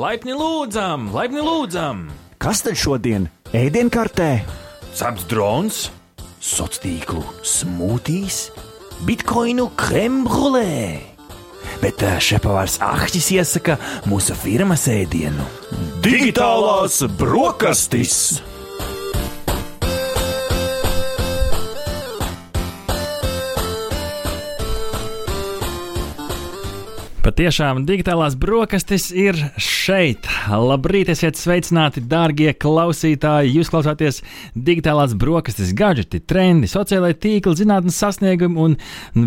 Laipni lūdzam, laipni lūdzam! Kas tad šodien ēdienkartē? Ceps drons, Sociālo tīklu smūtīs, bitkoinu krembrulē. Bet ā, šepavārs Ahtis iesaka mūsu firmas ēdienu - digitālās brokastis! Patiešām digitālās brokastis ir šeit. Labrīt, esiet sveicināti, darbie klausītāji! Jūs klausāties digitālās brokastis, gadgeti, trendi, sociālai tīkli, zinātnīs sasniegumi un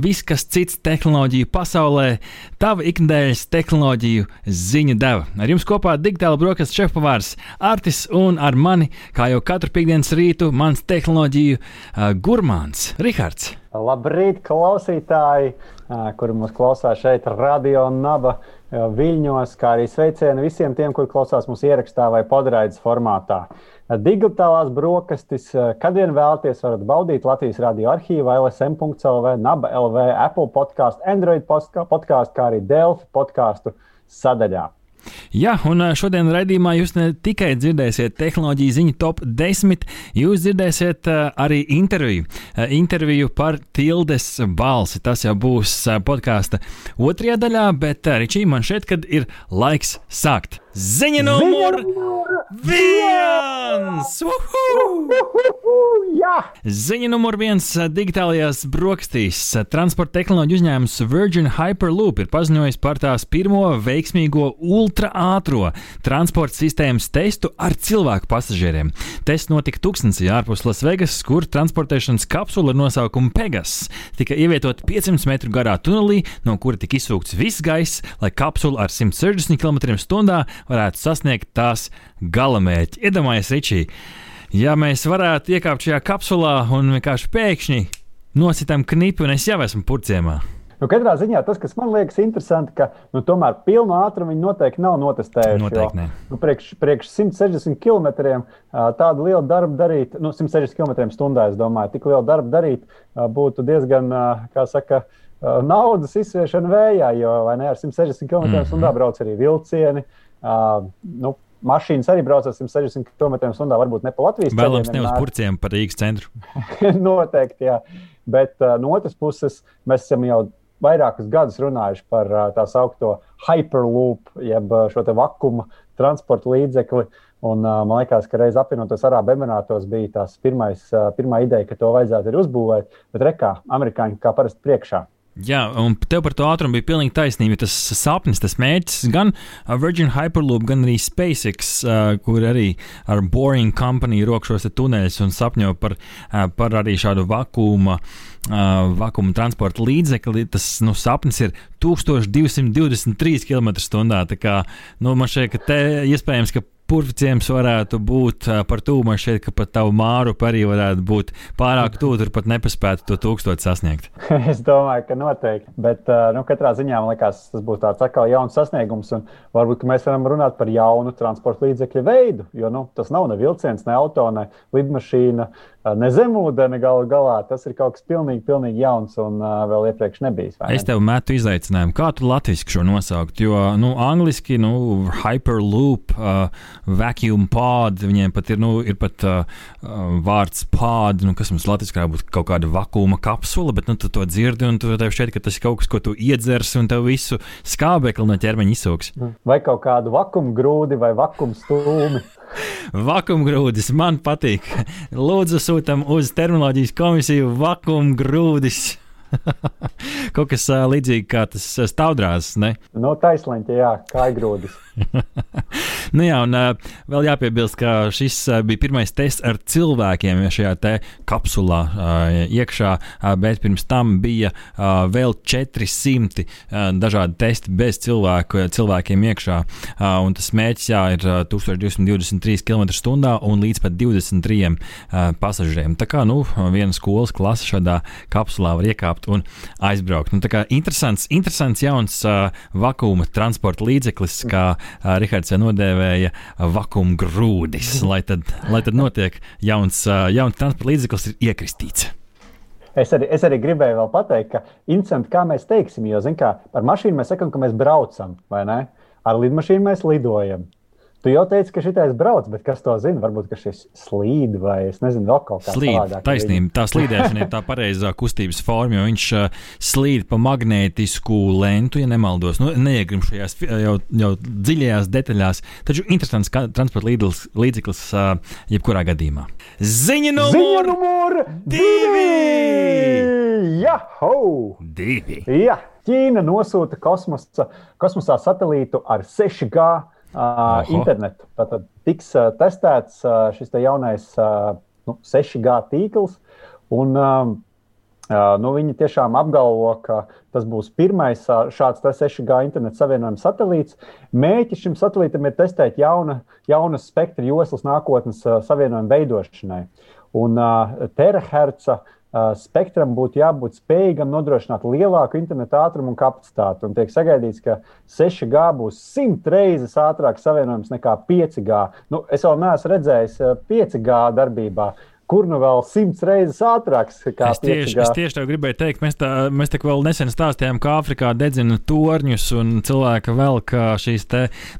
viss, kas cits tehnoloģiju pasaulē. Tava ikdienas tehnoloģiju ziņu deva. Ar jums kopā digitāla brokastis šefpavārs Artis un ar mani, kā jau katru piekdienas rītu, mans tehnoloģiju uh, gurmāns Rihards. Labrīt, klausītāji, kuri mūs klausās šeit, Radio Naba Viļņos, kā arī sveicieni visiem tiem, kuri klausās mūsu ierakstā vai podraidas formātā. Digitālās brokastis, kad vien vēlaties, varat baudīt Latvijas radio arhīvu, LSM.CLV, Naba LV, Apple podkāstu, Android podkāstu, kā arī Delfi podkāstu sadaļā. Jā, un šodien raidījumā jūs ne tikai dzirdēsiet tehnoloģiju ziņu top 10, jūs dzirdēsiet arī interviju. Interviju par tildes balsi. Tas jau būs podkāsta otrajā daļā, bet Ričī, man šeit, kad ir laiks sākt. Ziņa numur viens! Jā! Ziņa numur viens - digitālajās brokastīs. Transporta tehnoloģiju uzņēmums Virgin Hyperloop ir paziņojis par tās pirmo veiksmīgo ultra-ātro transporta sistēmas testu ar cilvēku pasažieriem. Tests notika Tuksnesī ārpus Lasvegas, kur transportēšanas kapsula ar nosaukumu Pegas tika ievietota 500 metru garā tunelī, no kura tika izsūkts viss gaiss, lai kapsula ar 160 km/h varētu sasniegt tās galamērķi. Iedomājieties, Ričī! Ja mēs varētu iekāpt šajā kapsulā un vienkārši pēkšņi nositām knipi, un es jau esmu purciemā. Nu, katrā ziņā tas, kas man liekas interesanti, ka nu, tomēr pilnu ātrumu viņi noteikti nav notestējuši. Noteikti ne. Nu, priekš, priekš 160 km tādu lielu darbu darīt, nu, 160 km/h, es domāju, tik lielu darbu darīt būtu diezgan, kā saka, naudas izsviešana vējā, jo ne ar 160 km/h brauc arī vilcieni. Ā, Nu, Mašīnas arī brauc ar 160 km/h, varbūt ne pa Latvijas Vēlams, ceļiem ne uz vienmēr. purciem par Rīgas centru. Noteikti, jā. Bet uh, no otras puses, mēs esam jau vairākus gadus runājuši par uh, tā saucamo hyperloop, jeb uh, šo vakuma transporta līdzekli. Un, uh, man liekas, ka reiz apvienotos Arābu Emirātos bija tās pirmais, uh, pirmā ideja, ka to vajadzētu uzbūvēt. Bet rekā, amerikāņi kā parasti priekšā. Jā, un tev par to ātrumu bija pilnīgi taisnība. Tas sapnis, tas mērķis gan uh, Virgin Hyperloop, gan arī SpaceX, uh, kur arī ar Boring Company rokšos tuneļus un sapņo par, uh, par arī šādu vakuma. Uh, vakuma transporta līdzekli, tas nu, sapnis ir 1223 km/h. Tā kā nu, man šķiet, ka te iespējams, ka purvciems varētu būt par tuvu. Man šķiet, ka pat tavu māru arī varētu būt pārāk tuvu, tur pat nepaspētu to tūkstošu sasniegt. es domāju, ka noteikti. Bet nu, katrā ziņā man liekas, tas būs tāds atkal jauns sasniegums. Varbūt mēs varam runāt par jaunu transporta līdzekļu veidu. Jo nu, tas nav ne vilciens, ne auto, ne lidmašīna, uh, ne zemūdens galu galā. Tas ir kaut kas pilnīgi, pilnīgi jauns un uh, vēl iepriekš nebijis. ne? Es tev metu izaicinājumu, kā tu latviešu šo nosaukt. Jo, nu, angliski, nu, hyperloop, uh, vacuum pod, viņiem pat ir, nu, ir pat uh, vārds pod, nu, kas mums latviešu būtu kaut kāda vakuma kapsula, bet nu, tu to dzirdi un tu tev šķiet, ka tas ir kaut kas, ko tu iedzers un tev visu skābekli no ķermeņa izsūks. Vai kaut kādu vakumu grūdi vai vakumu stūmi. Vakumgrūdis man patīk. Lūdzu, sūtam uz terminoloģijas komisiju vakumgrūdis. Kaut kas līdzīgs kā tas ā, stāvdrāzs, ne? No taisnība, jā, kā grūdis. Nu jā, un uh, vēl jāpiebilst, ka šis uh, bija pirmais tests ar cilvēkiem šajā kapsulā uh, iekšā, uh, bet pirms tam bija uh, vēl 400 uh, dažādi testi bez cilvēku, cilvēkiem iekšā. Uh, tas mērķis jā, ir uh, 1223 km/h un līdz pat 23 uh, pasažieriem. Tā kā nu, viena skolas klase šādā kapsulā var iekāpt un aizbraukt. Nu, tā kā interesants, interesants jauns uh, vakuma transporta līdzeklis, kā Rihards jau nodēvēja vakuma grūdis, lai tad, lai tad notiek jauns, jauns transporta līdzeklis ir iekristīts. Es arī, es arī gribēju vēl pateikt, ka interesanti, kā mēs teiksim, jo, zin kā, par mašīnu mēs sakām, ka mēs braucam, vai ne? ar lidmašīnu mēs lidojam. Tu jau teici, ka šitais brauc, bet kas to zina? Varbūt šis slīd vai es nezinu, vēl kaut kā tāda. Taisnība. Tā slīdēšana ir tā pareizā kustības forma, jo viņš uh, slīd pa magnētisku lentu, ja nemaldos. Nu, neiegrim šajās jau, jau dziļajās detaļās, taču interesants transporta līdzeklis uh, jebkurā gadījumā. Ziņa numur, Ziņa numur divi! Jaho! Divi! Jā, Ķīna nosūta kosmosa, kosmosā satelītu ar 6G uh, internetu. Tātad tiks testēts šis te jaunais nu, 6G tīkls. Un, nu, viņi tiešām apgalvo, ka tas būs pirmais šāds 6G interneta savienojums satelīts. Mēķis šim satelītam ir testēt jauna, jaunas spektra joslas nākotnes savienojuma veidošanai. Un uh, teraherca uh, spektram būtu jābūt spējīgam nodrošināt lielāku interneta ātrumu un kapacitāti. Un tiek sagaidīts, ka 6G būs simt reizes ātrāks savienojums nekā 5G. Nu, es vēl neesmu redzējis 5G darbībā. Kur nu vēl simts reizes ātrāks? Es tieši, es tieši tev gribēju teikt, mēs, tā, mēs tā vēl nesen stāstījām, ka Āfrikā dedzina torņus un cilvēka velk šīs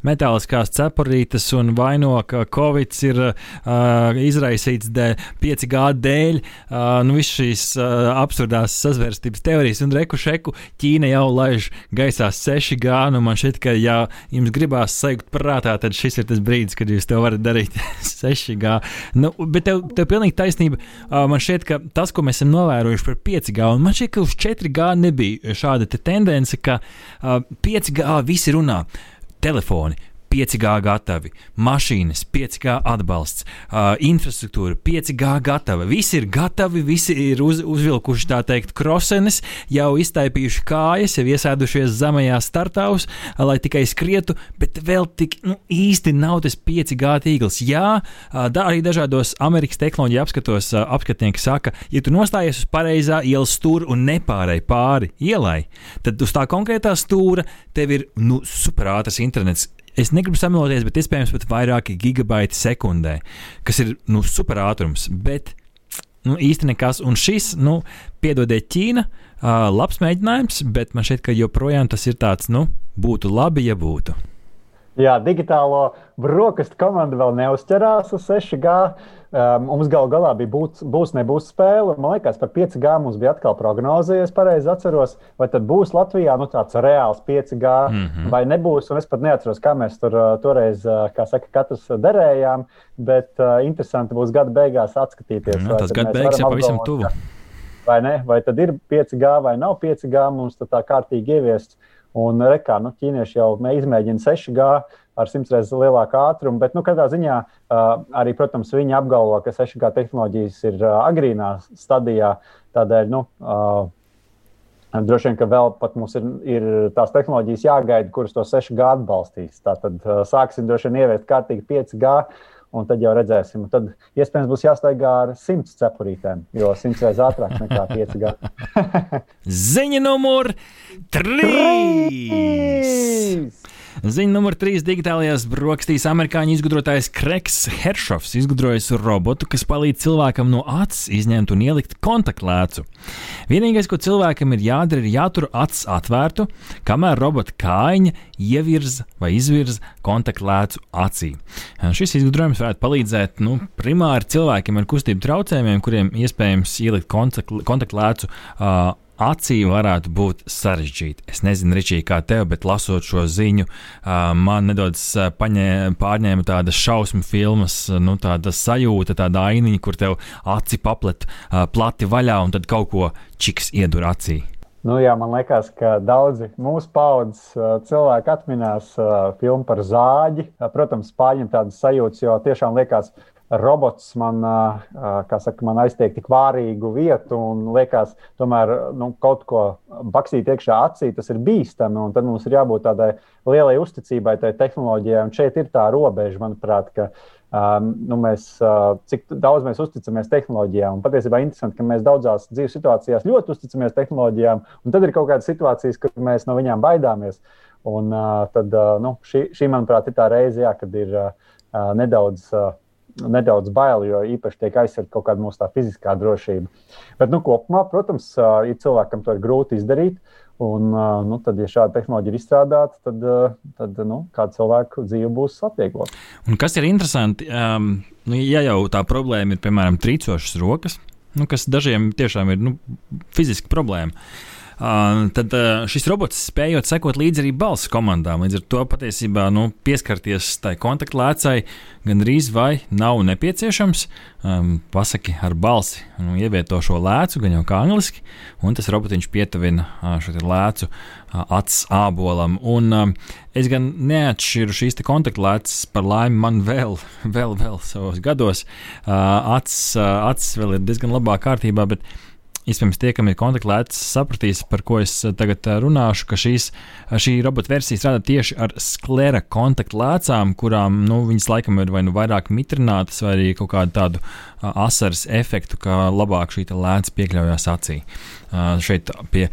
metāliskās cepurītes un vaino, ka Covid ir uh, izraisīts dēļ, 5G dēļ. Uh, nu, Visas šīs uh, absurdās sazvērstības teorijas un reku šeku Ķīna jau laiž gaisā 6G. Nu, man šķiet, ka ja jums gribās sajūt prātā, tad šis ir tas brīdis, kad jūs to varat darīt 6G. Nu, bet tev, tev pilnīgi pilnīgi taisnība. Man šķiet, ka tas, ko mēs esam novērojuši par 5G, un man šķiet, ka uz 4G nebija šāda te tendence, ka uh, 5G visi runā telefoni, 5G gatavi, mašīnas, 5G atbalsts, uh, infrastruktūra, 5G gatava. Visi ir gatavi, visi ir uz, uzvilkuši tā teikt krosenes, jau iztaipījuši kājas, jau iesēdušies zemajā startaus, lai tikai skrietu, bet vēl tik nu, īsti nav tas 5G tīkls. Jā, da, arī dažādos Amerikas tehnoloģiju apskatos apskatnieki saka, ja tu nostājies uz pareizā ielas stūra un nepārēji pāri ielai, tad uz tā konkrētā stūra tev ir nu, superātrs internets es negribu samoloties, bet iespējams pat vairāki gigabaiti sekundē, kas ir nu, superātrums. Bet nu, īsti nekas. Un šis, nu, piedodiet, Ķīna, uh, labs mēģinājums, bet man šķiet, ka joprojām tas ir tāds, nu, būtu labi, ja būtu. Jā, digitālo brokastu komanda vēl neuzķerās uz 6G. Um, mums gal galā bija būt, būs, nebūs spēle. Man liekas, par 5G mums bija atkal prognoze, ja es pareizi atceros. Vai tad būs Latvijā nu, tāds reāls 5G mm -hmm. vai nebūs. Un es pat neatceros, kā mēs tur uh, toreiz, uh, kā saka, katrs derējām. Bet uh, interesanti būs gada beigās atskatīties. Mm, tas gada beigas jau pavisam tuvu. Vai, ne? vai tad ir 5G vai nav 5G, mums tā kārtīgi ieviests. Un rekā, nu, ķīnieši jau izmēģina 6G ar simts reizes lielāku ātrumu, bet, nu, katrā ziņā arī, protams, viņi apgalvo, ka 6G tehnoloģijas ir agrīnā stadijā. Tādēļ, nu, droši vien, ka vēl pat mums ir, ir tās tehnoloģijas jāgaida, kuras to 6G atbalstīs. Tātad sāksim droši vien ieviest kārtīgi 5G un tad jau redzēsim. Un tad iespējams būs jāstaigā ar simts cepurītēm, jo simts reizes ātrāk nekā 5 gadi. Ziņa numur 3! Ziņa numur 3. digitālajās brokastīs amerikāņu izgudrotājs Kreks Heršovs izgudrojis robotu, kas palīdz cilvēkam no acis izņemt un ielikt kontaktlēcu. Vienīgais, ko cilvēkam ir jādara, ir jātur acis atvērtu, kamēr robota kājiņa ievirza vai izvirza kontaktlēcu acī. Šis izgudrojums varētu palīdzēt nu, primāri cilvēkiem ar kustību traucējumiem, kuriem iespējams ielikt kontaktlēcu uh, acī varētu būt sarežģīti. Es nezinu, Ričī, kā tev, bet lasot šo ziņu, man nedaudz pārņēma tāda šausmu filmas, nu, tāda sajūta, tāda ainiņa, kur tev aci paplet plati vaļā un tad kaut ko čiks iedur acī. Nu, jā, man liekas, ka daudzi mūsu paudzes cilvēki atminās filmu par zāģi. Protams, pārņem tādas sajūtas, jo tiešām liekas, ka robots man, saka, man aiztiek tik vārīgu vietu un liekas, tomēr nu, kaut ko baksīt iekšā acī, tas ir bīstami. Tad mums ir jābūt tādai lielai uzticībai tai tehnoloģijai. Un šeit ir tā robeža, manuprāt, ka um, nu, mēs, uh, cik daudz mēs uzticamies tehnoloģijām. Un patiesībā interesanti, ka mēs daudzās dzīves situācijās ļoti uzticamies tehnoloģijām, un tad ir kaut kādas situācijas, kur mēs no viņām baidāmies. Un, uh, tad, uh, nu, šī, šī, manuprāt, ir tā reize, jā, kad ir uh, nedaudz. Uh, nedaudz bail, jo īpaši tiek aizsargāta kaut kāda mūsu fiziskā drošība. Bet, nu, kopumā, protams, ja cilvēkam to ir grūti izdarīt, un, nu, tad, ja šāda tehnoloģija ir izstrādāta, tad, tad nu, kāda cilvēka dzīve būs atvieglota. Un kas ir interesanti, um, nu, ja jau tā problēma ir, piemēram, trīcošas rokas, nu, kas dažiem tiešām ir nu, fiziska problēma. Uh, tad šis robots spējot sekot līdzi arī balss komandām. Līdz ar to patiesībā nu, pieskarties tai kontaktlēcai gandrīz vai nav nepieciešams. Um, pasaki ar balsi, nu, ievieto šo lēcu, gan jau kā angliski, un tas robotiņš pietuvina šo lēcu acis ābolam. Un, um, es gan neatšķiru šīs kontaktlēcas par laimi man vēl, vēl, vēl savos gados. Uh, acis, uh, acis vēl ir diezgan labā kārtībā, bet Iespējams, tie, kam ir kontaktlētas, sapratīs, par ko es eh, tagad eh, runāšu, ka šīs, eh, šī robota versija strādā tieši ar sklera kontaktlēcām, kurām nu, viņas laikam ir vai nu vairāk mitrinātas, vai arī kaut kādu tādu asaras efektu, ka labāk šī lēca piekļaujas acī. Šeit pie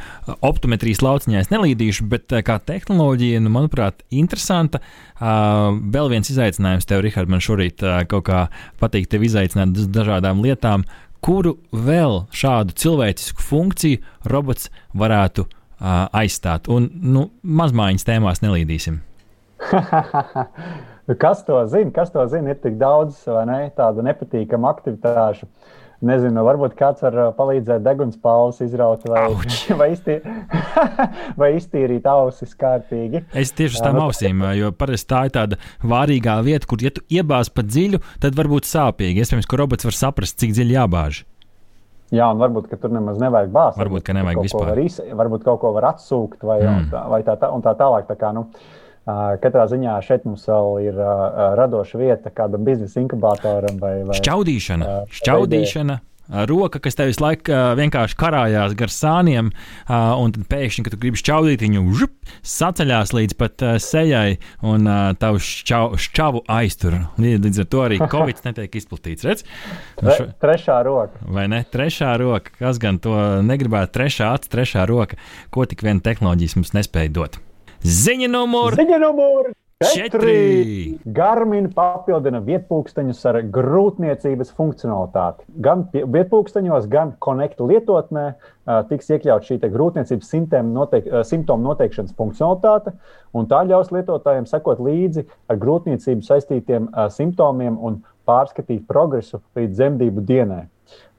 optometrijas lauciņā es nelīdīšu, bet kā tehnoloģija, nu, manuprāt, interesanta. Vēl viens izaicinājums tev, Rihard, man šorīt kaut kā patīk tevi izaicināt uz dažādām lietām kuru vēl šādu cilvēcisku funkciju robots varētu uh, aizstāt. Un nu, mazmaiņas tēmās nelīdīsim. kas to zina? Kas to zina? Ir tik daudz ne, tādu nepatīkamu aktivitāšu. Uh, Nezinu, varbūt kāds var uh, palīdzēt degunspāles izraut vai, vai, iztīr, vai iztīrīt ausis kārtīgi. Es tieši uz tām uh, ausīm, jo parasti tā ir tāda vārīgā vieta, kur, ja tu iebāz pa dziļu, tad varbūt sāpīgi. Iespējams, ka robots var saprast, cik dziļi jābāž. Jā, un varbūt tur nemaz nevajag bāzt. Varbūt, ka nevajag vispār. Var iz, varbūt kaut ko var atsūkt vai, mm. tā, vai tā, tā, un tā tālāk. Tā kā, nu, Katrā ziņā šeit mums vēl ir radoša vieta kādam biznesa inkubatoram vai, vai šķaudīšana. šķaudīšana. Roka, kas tev visu laiku uh, vienkārši karājās gar sāniem, uh, un tad pēkšņi, kad tu gribi šķaudīt, viņu žup, saceļās līdz pat uh, sejai, un uh, tavu šķau, šķavu aiztur. Līdz ar to arī Covid netiek izplatīts. Redz? Nu, šo... Trešā roka. Vai ne? Trešā roka. Kas gan to negribētu? Trešā acis, trešā roka. Ko tik viena tehnoloģija mums nespēja dot? Ziņa numur Ziņa numur četri. Garmin papildina vietpunkteņus ar grūtniecības funkcionalitāti. Gan vietpunkteņos, gan konekta lietotnē tiks iekļauts šī grūtniecības noteik, simptomu noteikšanas funkcionalitāte, un tā ļaus lietotājiem sekot līdzi ar grūtniecību saistītiem simptomiem un pārskatīt progresu līdz dzemdību dienai.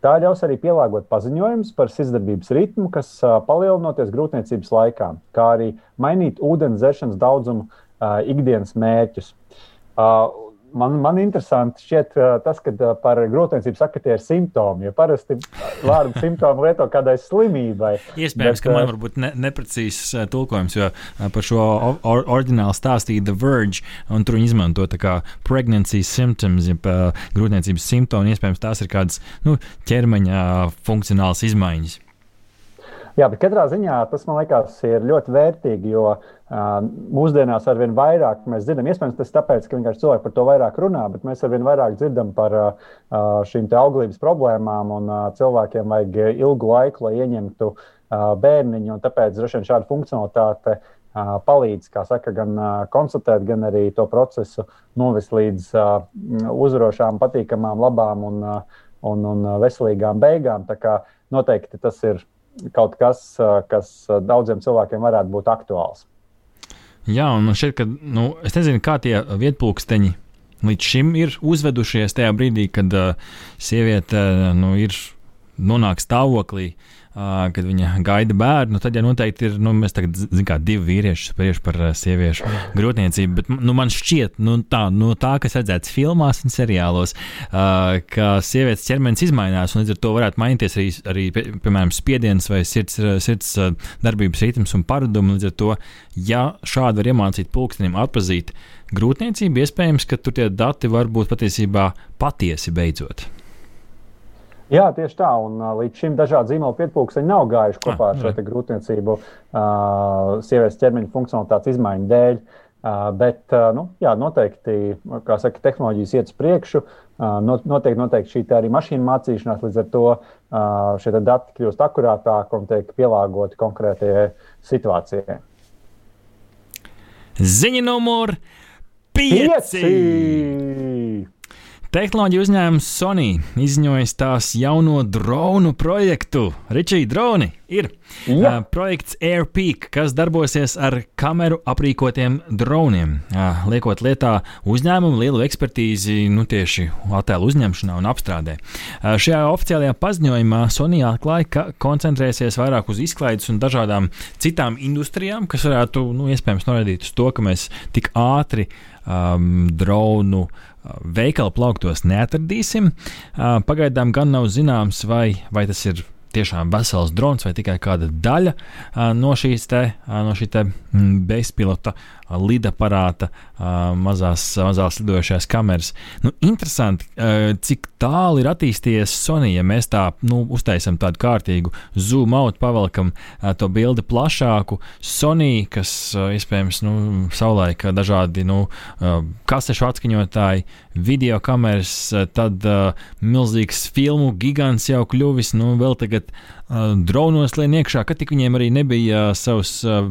Tā ļaus arī pielāgot paziņojumus par sirdsdarbības ritmu, kas palielinoties grūtniecības laikā, kā arī mainīt ūdens dzeršanas daudzumu ikdienas mērķus. Uh, man, man interesanti šķiet uh, tas, ka uh, par grūtniecību saka, ka tie ir simptomi. Jo parasti vārdu simptomu lieto kādai slimībai. Iespējams, bet, ka man varbūt ne, neprecīzs uh, tulkojums, jo uh, par šo or, oriģinālu stāstīja The Verge, un tur viņi izmanto tā kā pregnancy symptoms, ja uh, grūtniecības simptomi. Iespējams, tās ir kādas nu, ķermeņa funkcionālas izmaiņas. Jā, bet katrā ziņā tas man liekas ir ļoti vērtīgi, jo uh, mūsdienās ar vien vairāk mēs dzirdam, iespējams, tas tāpēc, ka vienkārši cilvēki par to vairāk runā, bet mēs ar vien vairāk dzirdam par uh, šīm auglības problēmām, un uh, cilvēkiem vajag ilgu laiku, lai ieņemtu uh, bērniņu, tāpēc droši vien šāda funkcionalitāte uh, palīdz, kā saka, gan uh, konstatēt, gan arī to procesu novest līdz uh, uzvarošām, patīkamām, labām un, uh, un, un veselīgām beigām. Noteikti tas ir kaut kas, kas daudziem cilvēkiem varētu būt aktuāls. Jā, un man šķiet, ka nu, es nezinu, kā tie vietpūksteņi līdz šim ir uzvedušies tajā brīdī, kad uh, sieviete uh, nu, ir nonāk stāvoklī, uh, kad viņa gaida bērnu, tad ja noteikti ir, nu, mēs tagad, zinām, kā divi vīrieši spriež par sieviešu grūtniecību, bet, nu, man šķiet, nu, tā, no tā, kas redzēts filmās un seriālos, ka sievietes ķermenis izmainās, un līdz ar to varētu mainīties arī, arī piemēram, spiediens vai sirds, sirds darbības ritms un paradumi. Līdz ar to, ja šādi var iemācīt pulkstenim atpazīt grūtniecību, iespējams, ka tur tie dati var būt patiesībā patiesi beidzot. Jā, tieši tā. Un, uh, līdz šim dažādi zīmola pietpūksteņi nav gājuši kopā ah, ar šo grūtniecību uh, sievietes ķermeņa funkcionalitātes izmaiņu dēļ. Uh, bet, uh, nu, jā, noteikti, kā saka, tehnoloģijas iet uz priekšu. Uh, noteikti, noteikti šī arī mašīna mācīšanās, līdz ar to uh, šie dati kļūst akurātāki un tiek pielāgoti konkrētajai situācijai. Ziņa numur 5! Tehnoloģija uzņēmums Sony izziņojas tās jauno dronu projektu. Ričija, droni ir Jā. uh, projekts AirPeak, kas darbosies ar kameru aprīkotiem droniem, uh, liekot lietā uzņēmumu lielu ekspertīzi nu, tieši attēlu uzņemšanā un apstrādē. Uh, šajā oficiālajā paziņojumā Sony atklāja, ka koncentrēsies vairāk uz izklaides un dažādām citām industrijām, kas varētu nu, iespējams norādīt uz to, ka mēs tik ātri um, dronu uh, veikala plauktos neatradīsim. Pagaidām gan nav zināms, vai, vai tas ir tiešām vesels drons vai tikai kāda daļa no šīs te, no šī te mm, bezpilota lidaparāta, mazās, mazās lidojošās kameras. Nu, interesanti, cik tālu ir attīstījies Sony, ja mēs tā nu, uztaisam tādu kārtīgu zoom out, pavelkam to bildi plašāku. Sony, kas iespējams nu, savulaik dažādi nu, kasešu atskaņotāji, video kameras, tad milzīgs filmu gigants jau kļuvis, nu, vēl tagad dronos lien iekšā, ka tik viņiem arī nebija uh, savs uh,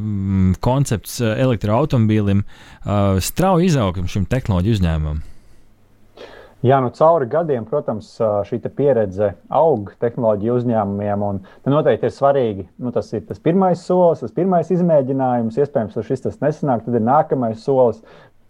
koncepts uh, elektroautomobīlim, uh, strauji izaugam šim tehnoloģiju uzņēmumam. Jā, nu cauri gadiem, protams, šī pieredze aug tehnoloģiju uzņēmumiem. Tad noteikti ir svarīgi, nu, tas ir tas pirmais solis, tas pirmais izmēģinājums. Iespējams, ka šis tas nesanāk, tad ir nākamais solis.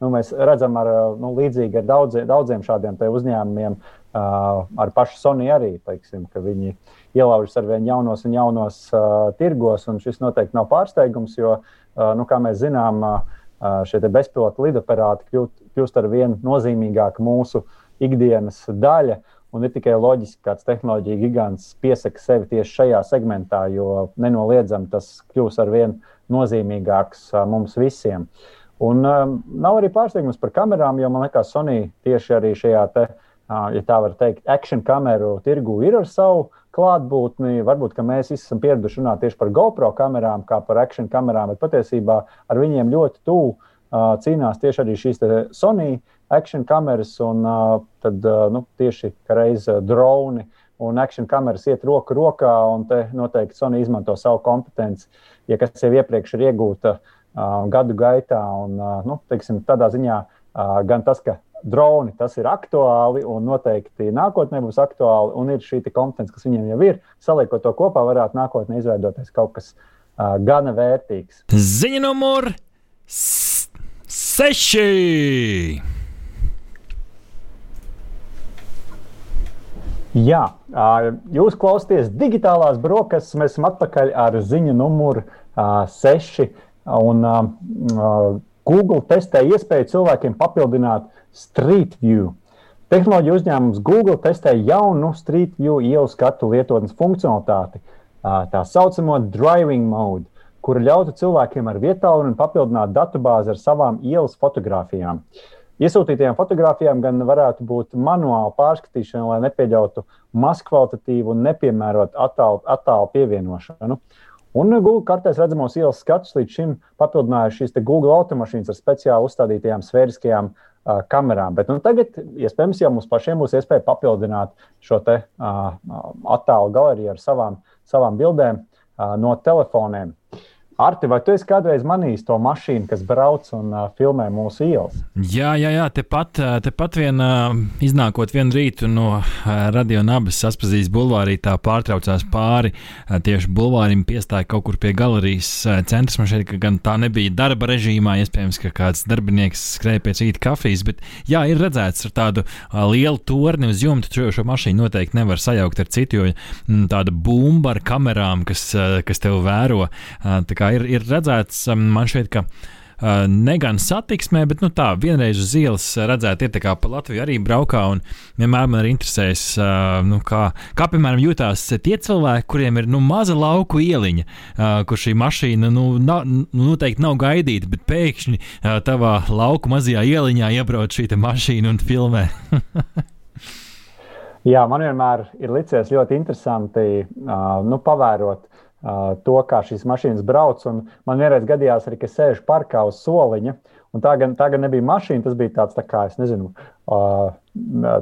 Nu, mēs redzam, ar, nu, līdzīgi ar daudzie, daudziem šādiem uzņēmumiem, uh, ar pašu Sony arī, teiksim, ka viņi ielaužas ar vien jaunos un jaunos uh, tirgos. Un šis noteikti nav pārsteigums, jo, uh, nu, kā mēs zinām, uh, šie bezpilota lidaparāti kļūst, kļūst ar vien nozīmīgāk mūsu uh, ikdienas daļa. Un ir tikai loģiski, ka kāds tehnoloģija gigants piesaka sevi tieši šajā segmentā, jo nenoliedzami tas kļūs ar vien nozīmīgāks mums visiem. Un um, nav arī pārsteigums par kamerām, jo man liekas, Sony tieši arī šajā, te, uh, ja tā var teikt, action kameru tirgu ir ar savu klātbūtni. Varbūt mēs esam pieraduši runāt tieši par GoPro kamerām, kā par action kamerām, bet patiesībā ar viņiem ļoti tuvu uh, cīnās tieši arī šīs Sony action kameras un uh, tad, uh, nu, tieši reiz uh, droni un action kameras iet roku rokā, un te noteikti Sony izmanto savu kompetenci, ja kas jau iepriekš ir iegūta uh, gadu gaitā. Un, uh, nu, teiksim, tādā ziņā uh, gan tas, ka droni tas ir aktuāli un noteikti nākotnē būs aktuāli, un ir šī kompetence, kas viņiem jau ir, saliekot to kopā, varētu nākotnē izveidoties kaut kas uh, gana vērtīgs. Ziņa numur seši! Jā, jūs klausāties digitālās brokastis. Mēs esam atpakaļ ar ziņu numuru 6. Un, Google testē iespēju cilvēkiem papildināt Street View. Tehnoloģija uzņēmums Google testē jaunu Street View ielu skatu lietotnes funkcionalitāti, tā saucamo driving mode, kura ļautu cilvēkiem ar vietālu papildināt datubāzi ar savām ielas fotografijām. Iesūtītajām fotografijām gan varētu būt manuāla pārskatīšana, lai nepieļautu mazkvalitatīvu un nepiemērotu attālu pievienošanu. Un Google kartēs redzamos ielas skatus līdz šim papildinājuši šīs Google automašīnas ar speciāli uzstādītajām sfēriskajām uh, kamerām. Bet nu, tagad, iespējams, jau mums pašiem būs iespēja papildināt šo te, uh, attālu galeriju ar savām, savām bildēm uh, no telefoniem. Uh, Arti, vai tu esi kādreiz manījis to mašīnu, kas brauc un uh, filmē mūsu ielas? Jā, jā, jā tepat, tepat vien uh, iznākot vienu rītu no uh, radio nabas saspazīs bulvārī, tā pārtraucās pāri uh, tieši bulvārim, piestāja kaut kur pie galerijas uh, centrs. Man šeit gan tā nebija darba režīmā, iespējams, ka kāds darbinieks skrēja pēc rīta kafijas, bet jā, ir redzēts ar tādu uh, lielu torni uz jumta, šo, šo mašīnu noteikti nevar sajaukt ar citu, jo mm, tāda bumba ar kamerām, kas, uh, kas tev vēro. Uh, ir, ir redzēts, um, man šķiet, ka. Uh, ne gan satiksmē, bet nu, tā vienreiz uz ielas redzēt, ir tā kā pa Latviju arī braukā. Vienmēr man ir interesējis, uh, nu, kā, kā piemēram jūtās tie cilvēki, kuriem ir nu, maza lauku ieliņa, uh, kur šī mašīna nu, na, nu, noteikti nav gaidīta, bet pēkšņi uh, tavā lauku mazajā ieliņā iebrauc šī mašīna un filmē. Jā, man vienmēr ir licies ļoti interesanti uh, nu, pavērot to, kā šīs mašīnas brauc. Un man vienreiz gadījās arī, ka sēž parkā uz soliņa. Tā gan, tā gan nebija mašīna, tas bija tāds, tā kā, nezinu,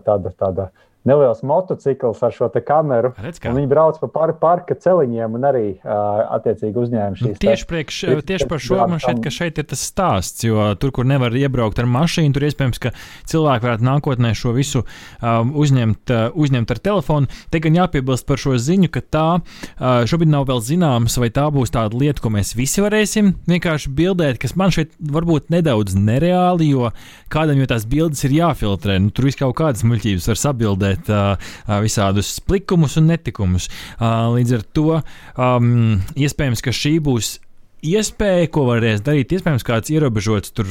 tāda, tāda neliels motocikls ar šo kameru. Viņi brauc pa par parka celiņiem un arī uh, attiecīgi uzņēma šīs nu, tieši, priekš, tieši par šo man šķiet, ka šeit ir tas stāsts, jo tur, kur nevar iebraukt ar mašīnu, tur iespējams, ka cilvēki varētu nākotnē šo visu um, uzņemt, uh, uzņemt ar telefonu. Te gan jāpiebilst par šo ziņu, ka tā uh, šobrīd nav vēl zināms, vai tā būs tāda lieta, ko mēs visi varēsim vienkārši bildēt, kas man šeit varbūt nedaudz nereāli, jo kādam jau tās bildes ir jāfiltrē. Nu, tur viss kaut kādas muļķības var sabildēt uh, visādus plikumus un netikumus. Līdz ar to um, iespējams, ka šī būs iespēja, ko varēs darīt. Iespējams, kāds ierobežots tur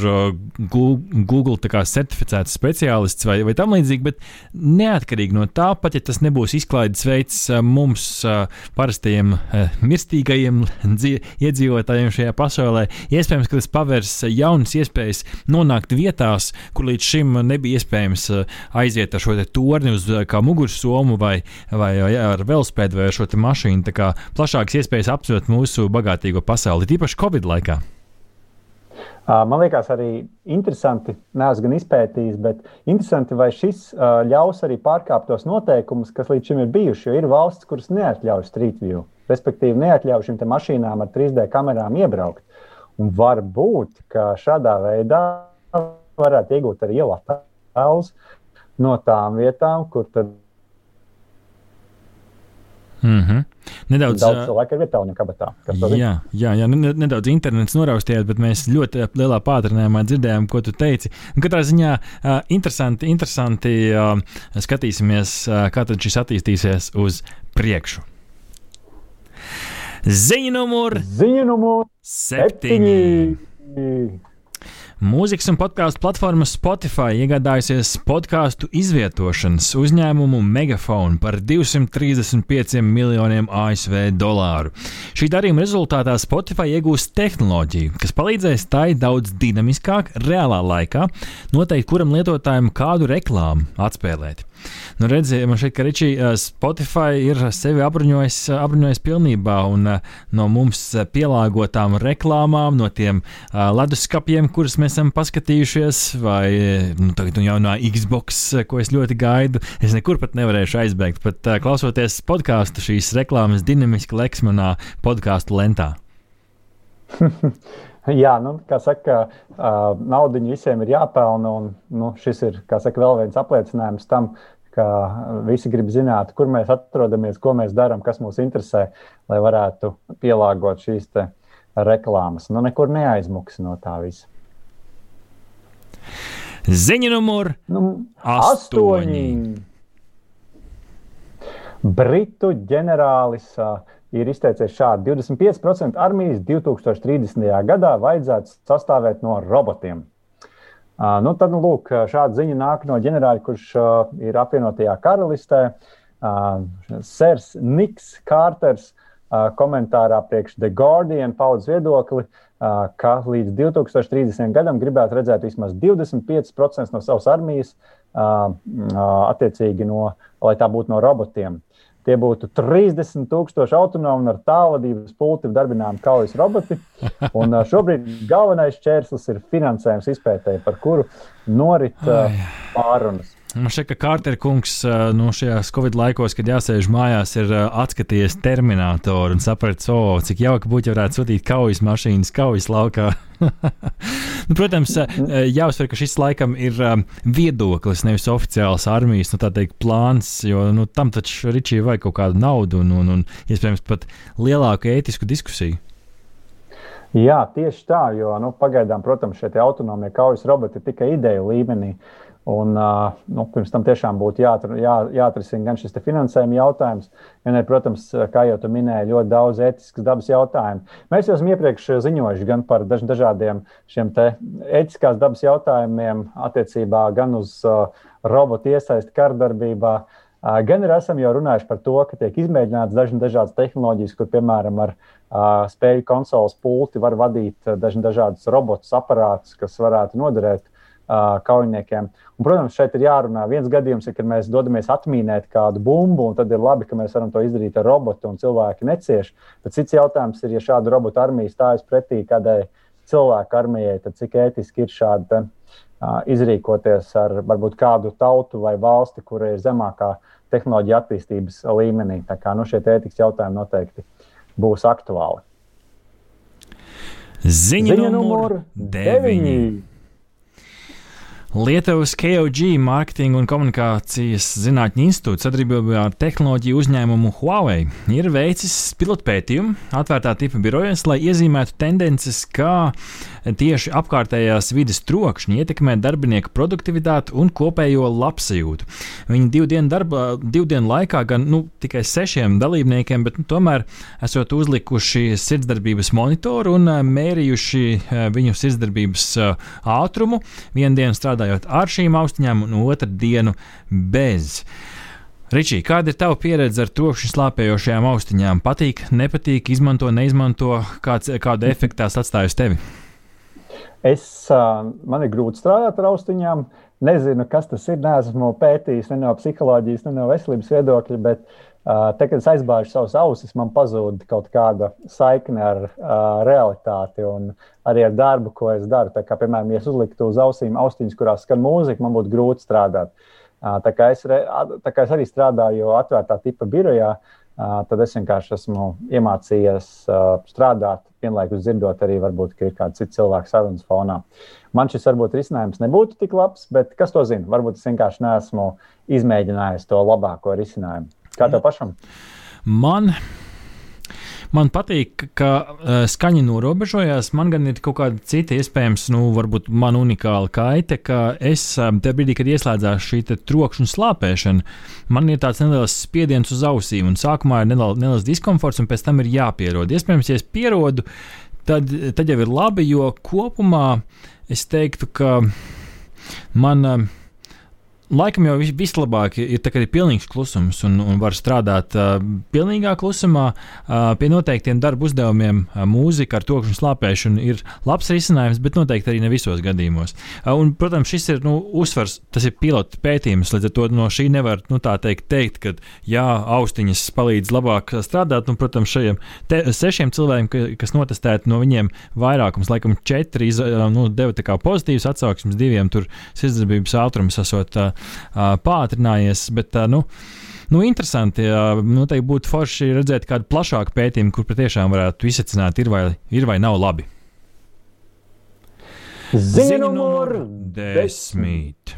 Google certificēts speciālists vai, vai tam līdzīgi, bet neatkarīgi no tā, pat ja tas nebūs izklaides veids mums, parastajiem mirstīgajiem iedzīvotājiem šajā pasaulē, iespējams, ka tas pavērs jaunas iespējas nonākt vietās, kur līdz šim nebija iespējams aiziet ar šo torni uz kā mugursomu vai, vai, vai ar velospēdu vai ar šo mašīnu. Tā kā plašākas iespējas aptvert mūsu bagātīgo pasauli īpaši Covid laikā? Man liekas, arī interesanti, neesmu gan izpētījis, bet interesanti, vai šis ļaus arī pārkāpt tos noteikumus, kas līdz šim ir bijuši. Jo ir valsts, kuras neatļauj street view, respektīvi, neatļauj šīm mašīnām ar 3D kamerām iebraukt. Un varbūt, ka šādā veidā varētu iegūt arī ielu attēlus no tām vietām, kur tad. Mm -hmm. Nedaudz, Daudz cilvēku ir vietā un kabatā. Jā, jā, jā, nedaudz internets noraustījās, bet mēs ļoti lielā pātrinājumā dzirdējām, ko tu teici. Un katrā ziņā uh, interesanti, interesanti uh, skatīsimies, uh, kā tad šis attīstīsies uz priekšu. Ziņa numur, Ziņa numur septiņi. septiņi. Mūzikas un podkāstu platforma Spotify iegādājusies podkāstu izvietošanas uzņēmumu Megafone par 235 miljoniem ASV dolāru. Šī darījuma rezultātā Spotify iegūs tehnoloģiju, kas palīdzēs tai daudz dinamiskāk, reālā laikā noteikt, kuram lietotājam kādu reklāmu atspēlēt. Nu, redziet, man šķiet, ka Ričī Spotify ir sevi apbruņojis, apbruņojis pilnībā un no mums pielāgotām reklāmām, no tiem leduskapiem, kurus mēs esam paskatījušies, vai nu, tagad nu, jaunā Xbox, ko es ļoti gaidu. Es nekur pat nevarēšu aizbēgt, pat klausoties podkāstu, šīs reklāmas dinamiski leks manā podkāstu lentā. Jā, nu, kā saka, naudu visiem ir jāpelna. Un, nu, šis ir saka, vēl viens apliecinājums tam, ka visi grib zināt, kur mēs atrodamies, ko mēs darām, kas mūs interesē, lai varētu pielāgot šīs reklāmas. Nu, nekur neaizmuks no tā visa. Ziņa numur nu, astoņi. astoņi. Britu ģenerālis uh, ir izteicies šādi: 25% armijas 2030. gadā vajadzētu sastāvēt no robotiem. Uh, nu, tad, nu, lūk, šāda ziņa nāk no ģenerāļa, kurš uh, ir apvienotajā karalistē. Uh, Sers Niks Kārters uh, komentārā priekš The Guardian paudz viedokli, uh, ka līdz 2030. gadam gribētu redzēt vismaz 25% no savas armijas, uh, uh, attiecīgi no, lai tā būtu no robotiem. Tie būtu 30,000 autonomi ar tālvadības pulti darbināmi kaujas roboti. Un šobrīd galvenais čērslis ir finansējums izpētēji, par kuru norit pārunas. Man šķiet, ka Kārtera kungs nu, šajās Covid laikos, kad jāsēž mājās, ir atskatījies terminātoru un sapratis, oh, cik jauki būtu, ja varētu sūtīt kaujas mašīnas kaujas laukā. nu, protams, jāuzsver, ka šis laikam ir viedoklis, nevis oficiāls armijas nu, teikt, plāns, jo nu, tam taču Ričija vajag kaut kādu naudu un, un, un iespējams pat lielāku ētisku diskusiju. Jā, tieši tā, jo nu, pagaidām, protams, šie autonomie kaujas roboti ir tikai ideju līmenī. Un, nu, pirms tam tiešām būtu jāatr, jā, jāatrisina gan šis finansējuma jautājums, gan protams, kā jau tu minēji, ļoti daudz ētiskas dabas jautājumu. Mēs jau esam iepriekš ziņojuši gan par daž, dažādiem šiem ētiskās dabas jautājumiem, attiecībā gan uz uh, robotu iesaisti kardarbībā. Uh, gan arī esam jau runājuši par to, ka tiek izmēģināts dažna, dažādas tehnoloģijas, kur, piemēram, ar uh, spēļu konsoles pulti var vadīt dažna, dažādas robotus, aparātus, kas varētu noderēt uh, kaujiniekiem. Un, protams, šeit ir jārunā. Viens gadījums ir, kad mēs dodamies atmīnēt kādu bumbu, un tad ir labi, ka mēs varam to izdarīt ar robotu, un cilvēki necieš. Bet cits jautājums ir, ja šāda robotu armija stājas pretī kādai cilvēku armijai, tad cik ētiski ir šādi te, izrīkoties ar varbūt kādu tautu vai valsti, kura ir zemākā tehnoloģija attīstības līmenī. Tā kā nu, šie ētikas jautājumi noteikti būs aktuāli. Ziņa, Ziņa numur 9. Lietuvas KOG Mārketinga un komunikācijas zinātņu institūts sadarbībā ar tehnoloģiju uzņēmumu Huawei ir veicis pilotpētījumu atvērtā tipa birojas, lai iezīmētu tendences, kā tieši apkārtējās vidas trokšņi ietekmē darbinieku produktivitāti un kopējo labsajūtu. Viņi divu dienu, darba, divu dienu laikā, gan nu, tikai sešiem dalībniekiem, bet nu, tomēr esot uzlikuši sirdsdarbības monitoru un mērījuši viņu sirdsdarbības ātrumu. Vienu dienu strādāja strādājot ar šīm austiņām, un otru dienu bez. Ričī, kāda ir tava pieredze ar trokšņa slāpējošajām austiņām? Patīk, nepatīk, izmanto, neizmanto, kāds, kādu efektu tās atstāj uz tevi? Es, man ir grūti strādāt ar austiņām. Nezinu, kas tas ir. Neesmu pētījis ne no psiholoģijas, ne no veselības viedokļa, bet uh, te, kad es aizbāžu savus ausis, man pazūd kaut kāda saikne ar uh, realitāti un arī ar darbu, ko es daru. Tā kā, piemēram, ja es uzliktu uz ausīm austiņas, kurās skan mūzika, man būtu grūti strādāt. Uh, tā kā es, re, tā kā es arī strādāju atvērtā tipa birojā, uh, tad es vienkārši esmu iemācījies uh, strādāt, vienlaikus dzirdot arī, varbūt, ka ir kāds cits cilvēks sarunas fonā. Man šis varbūt risinājums nebūtu tik labs, bet kas to zina? Varbūt es vienkārši neesmu izmēģinājis to labāko risinājumu. Kā tev pašam? Man Man patīk, ka uh, skaņa norobežojās. Man gan ir kaut kāda cita, iespējams, nu, varbūt man unikāla kaite, ka es uh, tajā brīdī, kad ieslēdzās šī trokšņa slāpēšana, man ir tāds neliels spiediens uz ausīm, un sākumā ir neliels, neliels diskomforts, un pēc tam ir jāpierod. Iespējams, ja es pierodu, tad, tad jau ir labi, jo kopumā es teiktu, ka man. Uh, Laikam jau vislabāk ir, kad ir pilnīgs klusums un, un var strādāt uh, pilnīgā klusumā. Uh, pie noteiktiem darba uzdevumiem uh, mūzika ar tokšņu slāpēšanu ir labs risinājums, bet noteikti arī ne visos gadījumos. Uh, un, protams, šis ir nu, uzsvars, tas ir pilota pētījums, līdz ar to no šī nevar nu, teikt, teikt, ka jā, austiņas palīdz labāk strādāt. Un, protams, šiem te, sešiem cilvēkiem, kas notestēti no viņiem vairākums, laikam četri, nu, deva pozitīvas atsauksmes, diviem tur sirdsdarbības ātrums esot. Uh, pātrinājies. Bet, nu, Nu, interesanti. Noteikti būtu forši redzēt kādu plašāku pētījumu, kur patiešām varētu izsvecināt, ir vai, ir vai nav labi. Ziņa numur desmit.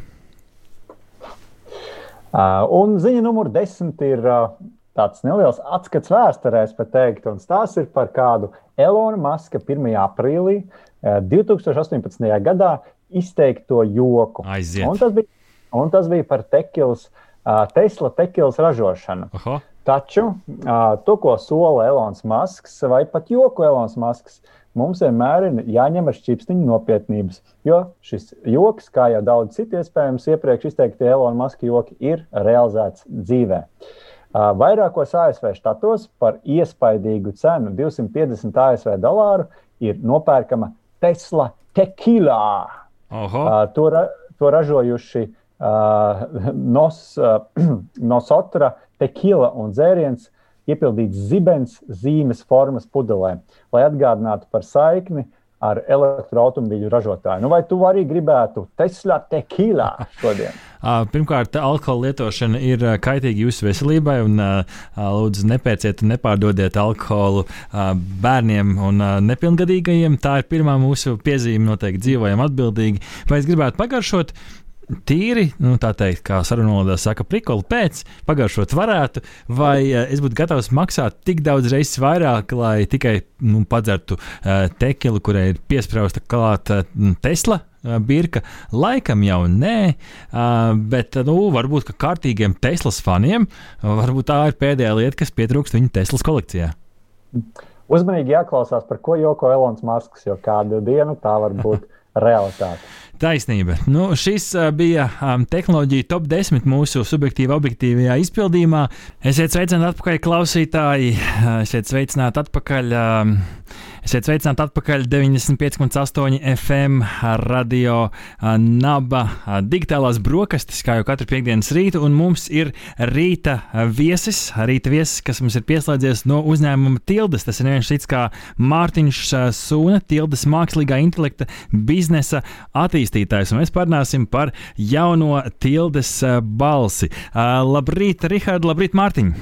Uh, un ziņa numur desmit ir uh, tāds neliels atskats vēsturē, pat teikt, un tās ir par kādu Elona Maska 1. aprīlī uh, 2018. gadā izteikto joku. Aiziet. Un tas bija un tas bija par tekils, uh, Tesla tekils ražošanu. Aha. Taču uh, to, ko sola Elonas Masks vai pat joku Elonas Masks, mums vienmēr ir jāņem ar šķipstiņu nopietnības. Jo šis joks, kā jau daudz citu iespējams iepriekš izteikti Elona Maska joki, ir realizēts dzīvē. Uh, vairākos ASV štatos par iespaidīgu cenu 250 ASV dolāru ir nopērkama Tesla tequila. Uh, to, ra to ražojuši uh, nos, uh, nosotra, tekila un dzēriens iepildīts zibens zīmes formas pudelē, lai atgādinātu par saikni ar elektroautobīļu ražotāju. Nu, vai tu arī gribētu Tesla tequila šodien? Pirmkārt, alkohola lietošana ir kaitīga jūsu veselībai, un lūdzu nepērciet un nepārdodiet alkoholu bērniem un nepilngadīgajiem. Tā ir pirmā mūsu piezīme. Noteikti dzīvojam atbildīgi. Vai es gribētu pagaršot? Tīri, nu, tā teikt, kā sarunvalodā saka, prikoli pēc, pagaršot varētu, vai uh, es būtu gatavs maksāt tik daudz reizes vairāk, lai tikai nu, padzertu uh, tekilu, kurai ir piesprāsta klāta uh, Tesla. Uh, birka laikam jau nē, uh, bet nu, varbūt ka kārtīgiem Teslas faniem varbūt tā ir pēdējā lieta, kas pietrūkst viņa Teslas kolekcijā. Uzmanīgi jāklausās, par ko joko Elonas Masks, jo kādu dienu tā var būt realitāte. Taisnība. Nu, šis bija um, tehnoloģija top 10 mūsu subjektīvā, objektīvajā izpildījumā. Esiet sveicināti atpakaļ, klausītāji. Esiet sveicināti atpakaļ. Um, Esiet sveicināti atpakaļ 95,8 FM radio naba digitālās brokastis, kā jau katru piekdienas rītu, un mums ir rīta viesis, rīta viesis, kas mums ir pieslēdzies no uzņēmuma Tildes. Tas ir viens cits kā Mārtiņš Sūna, Tildes mākslīgā intelekta biznesa attīstītājs, un mēs parunāsim par jauno Tildes balsi. Labrīt, Rihard, labrīt, Mārtiņ!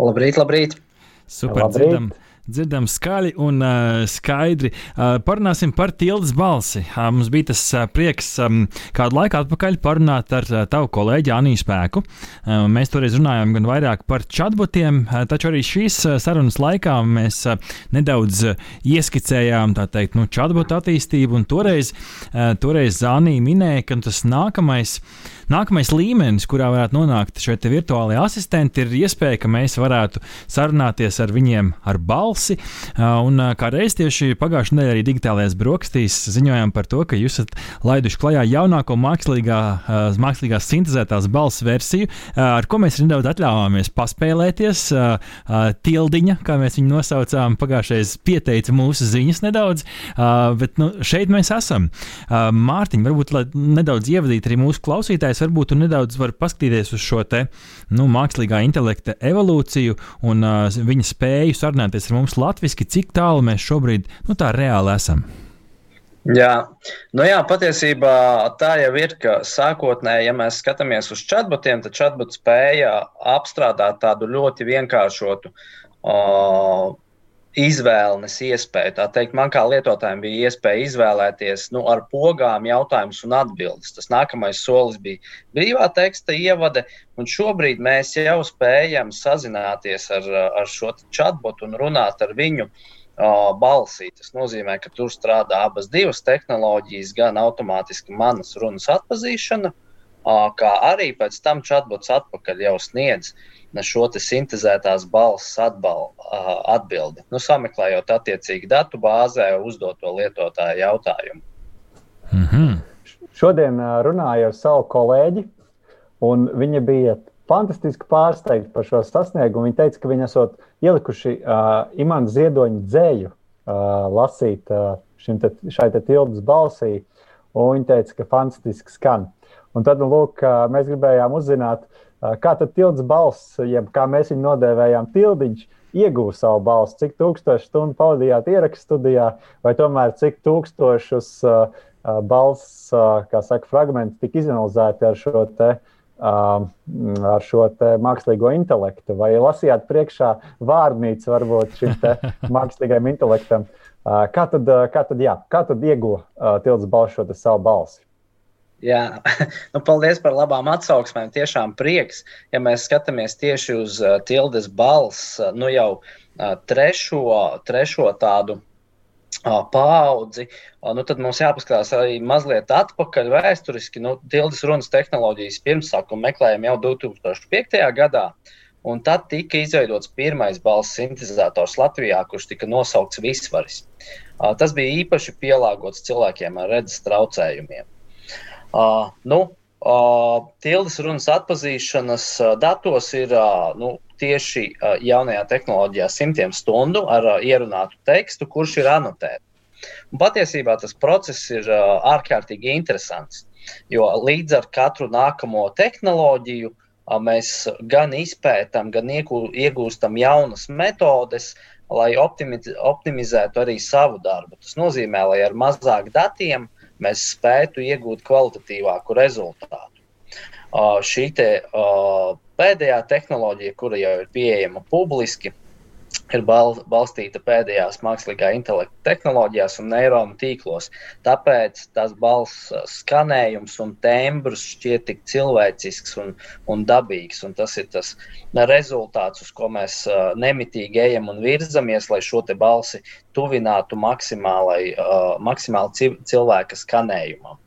Labrīt, labrīt! Super, labrīt. dzirdam! Dzirdam skaļi un uh, skaidri. Uh, parunāsim par tildes balsi. Uh, mums bija tas uh, prieks um, kādu laiku atpakaļ parunāt ar uh, tavu kolēģi Aniju Spēku. Uh, mēs toreiz runājām gan vairāk par chatbotiem, uh, taču arī šīs uh, sarunas laikā mēs uh, nedaudz uh, ieskicējām teikt, nu, chatbotu attīstību. Toreiz, uh, toreiz Zānija minēja, ka tas nākamais. Nākamais līmenis, kurā varētu nonākt šie virtuālie asistenti, ir iespēja, ka mēs varētu sarunāties ar viņiem ar balsi balsi. Un kā reiz tieši pagājušajā nedēļā arī digitālajās brokastīs ziņojām par to, ka jūs esat laiduši klajā jaunāko mākslīgā, mākslīgās sintēzētās balss versiju, ar ko mēs nedaudz atļāvāmies paspēlēties. Tildiņa, kā mēs viņu nosaucām, pagājušajā pieteica mūsu ziņas nedaudz, bet nu, šeit mēs esam. Mārtiņ, varbūt nedaudz ievadīt arī mūsu klausītājus, varbūt tu nedaudz vari paskatīties uz šo te nu, mākslīgā intelekta evolūciju un uh, viņa spēju sarunāties ar mums mums latviešu, cik tālu mēs šobrīd nu, tā reāli esam? Jā, nu jā, patiesībā tā jau ir, ka sākotnēji, ja mēs skatāmies uz chatbotiem, tad chatbot spēja apstrādāt tādu ļoti vienkāršotu uh, izvēles iespēju. Tā teikt, man kā lietotājiem bija iespēja izvēlēties nu, ar pogām jautājumus un atbildes. Tas nākamais solis bija brīvā teksta ievade, un šobrīd mēs jau spējam sazināties ar, ar šo chatbotu un runāt ar viņu. Uh, balsī. Tas nozīmē, ka tur strādā abas divas tehnoloģijas, gan automātiski manas runas atpazīšana, uh, kā arī pēc tam chatbots atpakaļ jau sniedz uh, šo sintēzētās balss atbal, atbildi, nu, sameklējot attiecīgi datu bāzē uzdoto lietotāju jautājumu. Mm -hmm. Šodien runāju ar savu kolēģi, un viņa bija fantastiski pārsteigta par šo sasniegumu. Viņa teica, ka viņi esat ielikuši uh, imanta ziedoņa dzēju uh, lasīt uh, te, šai te tildes balsī, un viņa teica, ka fantastiski skan. Un tad, nu, lūk, mēs gribējām uzzināt, Kā tad tilts balss, jeb kā mēs viņu nodēvējām, tildiņš iegūst savu balsi, cik tūkstoši stundu pavadījāt ierakstu studijā, vai tomēr cik tūkstošus uh, balss, uh, saka, fragmentus tika izanalizēti ar šo te. Uh, ar šo mākslīgo intelektu, vai lasījāt priekšā vārdnīcu varbūt šim mākslīgajam intelektam. Uh, kā tad, kā tad, jā, kā tad ieguva uh, tilts balss šo savu balsi? Jā, nu, paldies par labām atsauksmēm. Tiešām prieks, ja mēs skatāmies tieši uz uh, Tildes balss, uh, nu jau uh, trešo, trešo tādu uh, paudzi, uh, nu tad mums jāpaskatās arī mazliet atpakaļ vēsturiski. Nu, Tildes runas tehnoloģijas pirmsākumu meklējām jau 2005. gadā. Un tad tika izveidots pirmais balss sintetizators Latvijā, kurš tika nosaukts Visvaris. Tas bija īpaši pielāgots cilvēkiem ar redzes traucējumiem. Nu, tildes runas atpazīšanas datos ir nu, tieši jaunajā tehnoloģijā simtiem stundu ar ierunātu tekstu, kurš ir anotēts. Patiesībā tas process ir ārkārtīgi interesants, jo līdz ar katru nākamo tehnoloģiju uh, mēs gan izpētām, gan iegūstam jaunas metodes, lai optimizētu arī savu darbu. Tas nozīmē, lai ar mazāk datiem mēs spētu iegūt kvalitatīvāku rezultātu. Šī te, pēdējā tehnoloģija, kura jau ir pieejama publiski, ir bal balstīta pēdējās mākslīgā intelekta tehnoloģijās un neironu tīklos. Tāpēc tas balss skanējums un tembrs šķiet tik cilvēcisks un, un dabīgs. Un tas ir tas rezultāts, uz ko mēs uh, nemitīgi ejam un virzamies, lai šo balsi tuvinātu uh, maksimāli cilvēka skanējumam.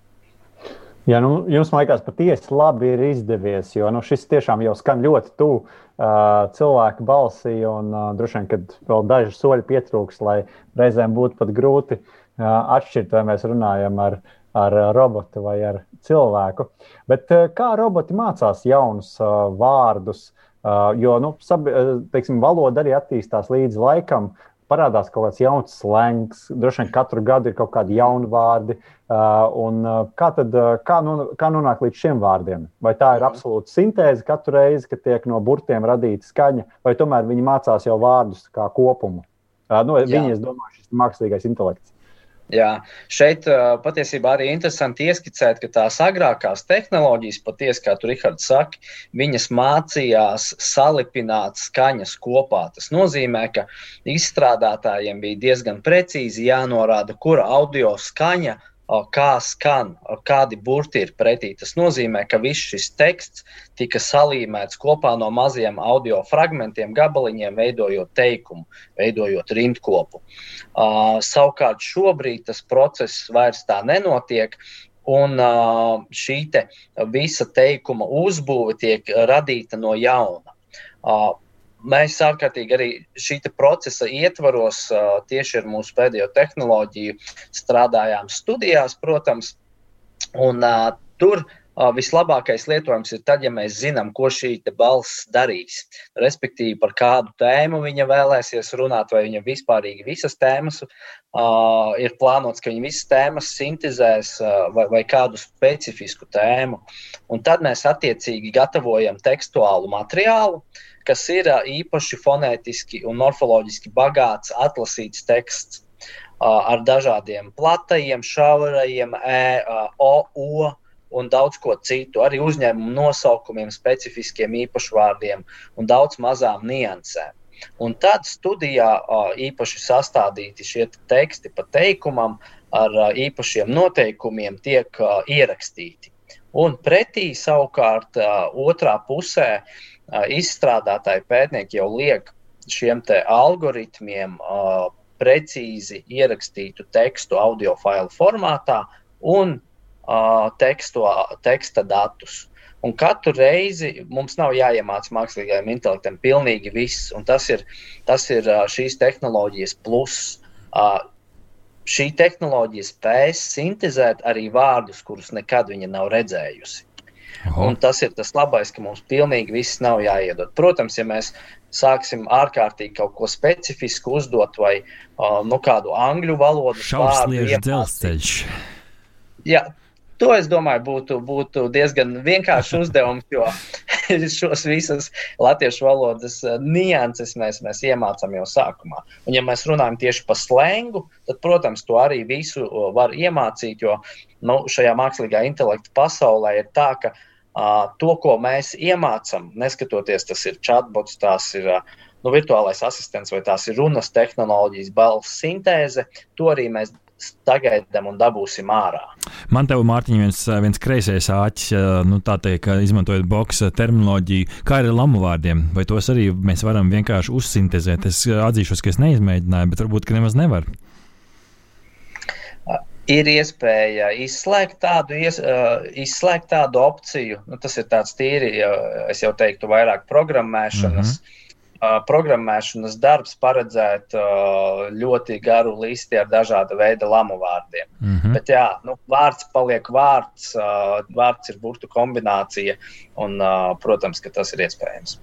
Jā, nu, jums, liekas, patiesi labi ir izdevies, jo nu, šis tiešām jau skan ļoti tuvu uh, cilvēka balsī. Un, uh, droši vien, kad vēl daži soļi pietrūks, lai reizēm būtu pat grūti uh, atšķirt, vai mēs runājam ar, ar robotu vai ar cilvēku. Bet uh, kā roboti mācās jaunus uh, vārdus? Uh, jo nu, sab, teiksim, valoda arī attīstās līdz laikam. Parādās kaut kāds jauns slēgts, droši vien katru gadu ir kaut kādi jauni vārdi. Un kā tad kā, nu, kā nonākt līdz šiem vārdiem? Vai tā ir absolūta sintēze katru reizi, kad tiek no burtiem radīta skaņa, vai tomēr viņi mācās jau vārdus kā kopumu? Nu, viņi, es domāju, šis mākslīgais intelekts. Jā, šeit uh, patiesībā arī interesanti ieskicēt, ka tās agrākās tehnoloģijas, patiesi, kā tu Rihards saki, viņas mācījās salipināt skaņas kopā. Tas nozīmē, ka izstrādātājiem bija diezgan precīzi jānorāda, kura audio skaņa kā skan, kādi burti ir pretī. Tas nozīmē, ka viss šis teksts tika salīmēts kopā no maziem audio fragmentiem, gabaliņiem, veidojot teikumu, veidojot rindkopu. Uh, savukārt šobrīd tas process vairs tā nenotiek. Un uh, šī te visa teikuma uzbūve tiek radīta no jauna. Uh, mēs ārkārtīgi arī šī procesa ietvaros, tieši ar mūsu pēdējo tehnoloģiju, strādājām studijās, protams. Un, uh, tur uh, vislabākais lietojums ir tad, ja mēs zinām, ko šī balss darīs. Respektīvi, par kādu tēmu viņa vēlēsies runāt, vai viņa vispārīgi visas tēmas uh, ir plānots, ka viņa visas tēmas sintēzēs uh, vai, vai kādu specifisku tēmu. Un tad mēs attiecīgi gatavojam tekstuālu materiālu. Uh, kas ir īpaši fonētiski un morfoloģiski bagāts, atlasīts teksts ar dažādiem platajiem, šaurajiem, e, o, o un daudz ko citu, arī uzņēmumu nosaukumiem, specifiskiem īpašvārdiem un daudz mazām niansēm. Un tad studijā īpaši sastādīti šie teksti pa teikumam ar īpašiem noteikumiem tiek ierakstīti. Un pretī savukārt otrā pusē izstrādātāji pētnieki jau liek šiem algoritmiem precīzi ierakstītu tekstu audio failu formātā un tekstu, teksta datus. Un katru reizi mums nav jāiemācās mākslīgajam intelektam pilnīgi viss, un tas ir, tas ir šīs tehnoloģijas pluss. Šī tehnoloģija spēs sintēzēt arī vārdus, kurus nekad viņa nav redzējusi. Un tas ir tas labais, ka mums pilnīgi viss nav jāiedod. Protams, ja mēs sāksim ārkārtīgi kaut ko specifisku uzdot, vai uh, nu, kādu angļu valodu šausliežu dzelzceļš. Jā, to es domāju, būtu, būtu diezgan vienkāršs uzdevums, jo šos visas latviešu valodas nianses mēs, mēs iemācām jau sākumā. Un, ja mēs runājam tieši par slēngu, tad, protams, to arī visu var iemācīt, jo nu, šajā mākslīgā intelekta pasaulē ir tā, ka uh, to, ko mēs iemācām, neskatoties, tas ir chatbots, tās ir nu, virtuālais asistents vai tās ir runas tehnoloģijas, balss sintēze, to arī mēs sagaidām un dabūsim ārā. Man te, Mārtiņ, viens, viens kreisais āķis, nu, tā teikt, izmantojot boxa terminoloģiju, kā ir ar lamu vārdiem, vai tos arī mēs varam vienkārši uzsintēzēt. Es atzīšos, ka es neizmēģināju, bet varbūt, ka nemaz nevaru ir iespēja izslēgt tādu, ies, izslēgt tādu opciju. Nu, tas ir tāds tīri, es jau teiktu, vairāk programmēšanas. Mm -hmm. Programmēšanas darbs paredzēt ļoti garu listi ar dažāda veida lamu vārdiem. Mm -hmm. Bet, jā, nu, vārds paliek vārds, vārds ir burtu kombinācija, un, protams, ka tas ir iespējams.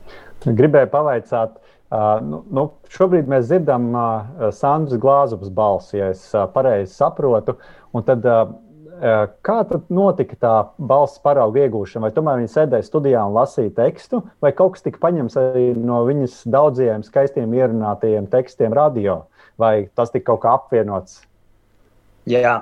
Gribēju pavaicāt, Uh, nu, nu, šobrīd mēs dzirdam uh, Sandras Glāzovas balsi, ja es uh, pareizi saprotu. Tad, uh, kā tad notika tā balss parauga iegūšana? Vai tomēr viņa sēdēja studijā un lasīja tekstu, vai kaut kas tika paņemts arī no viņas daudziem skaistiem ierunātajiem tekstiem radio, vai tas tika kaut kā apvienots? Jā,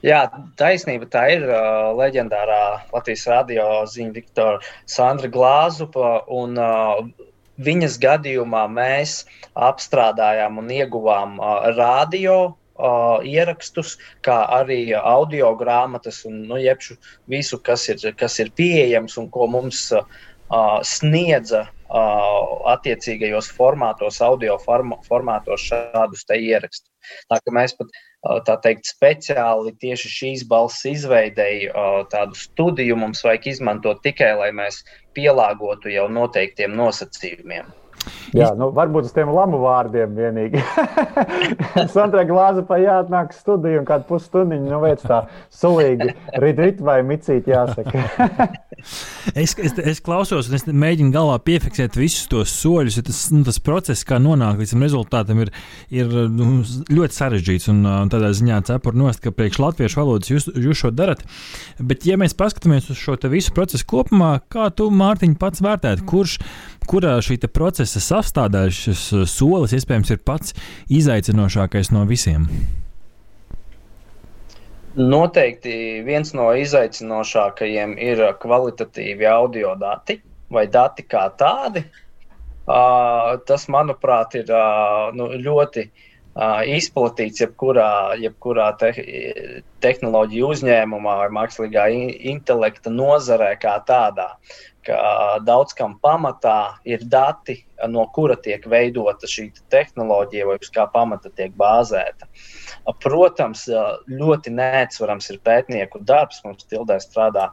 jā, taisnība. Tā ir uh, leģendārā Latvijas radio ziņa Viktora Sandra Glāzupa. Un, uh, Viņas gadījumā mēs apstrādājām un ieguvām uh, radio uh, ierakstus, kā arī audio grāmatas un nu, visu, kas ir, kas ir pieejams un ko mums uh, sniedza uh, attiecīgajos formātos, audio formātos šādus ierakstus. Tā kā mēs pat tā teikt, speciāli tieši šīs balss izveidēji tādu studiju mums vajag izmantot tikai, lai mēs pielāgotu jau noteiktiem nosacījumiem. Jā, nu, varbūt uz tiem lamu vārdiem vienīgi. Sandra glāze pa jāatnāk studiju un kādu pusstundiņu, nu, veic tā sulīgi rit, rit vai micīt jāsaka. es, es, es klausos un es mēģinu galvā piefiksēt visus tos soļus, jo tas, nu, tas process, kā nonākt līdz tam rezultātam, ir, ir nu, ļoti sarežģīts. Un, un tādā ziņā cepur nost, ka priekš latviešu valodas jūs, jūs šo darat. Bet, ja mēs paskatāmies uz šo visu procesu kopumā, kā tu, Mārtiņ, pats vērtētu, kurš kurā šī procesa sastāvdaļa, šis uh, solis, iespējams, ir pats izaicinošākais no visiem? Noteikti viens no izaicinošākajiem ir kvalitatīvi audio dati vai dati kā tādi. Uh, tas, manuprāt, ir uh, nu, ļoti uh, izplatīts jebkurā, jebkurā te, tehnoloģiju uzņēmumā vai mākslīgā intelekta nozarē kā tādā ka daudz kam pamatā ir dati, no kura tiek veidota šī tehnoloģija vai uz kā pamata tiek bāzēta. Protams, ļoti neatsverams ir pētnieku darbs. Mums Tildē strādā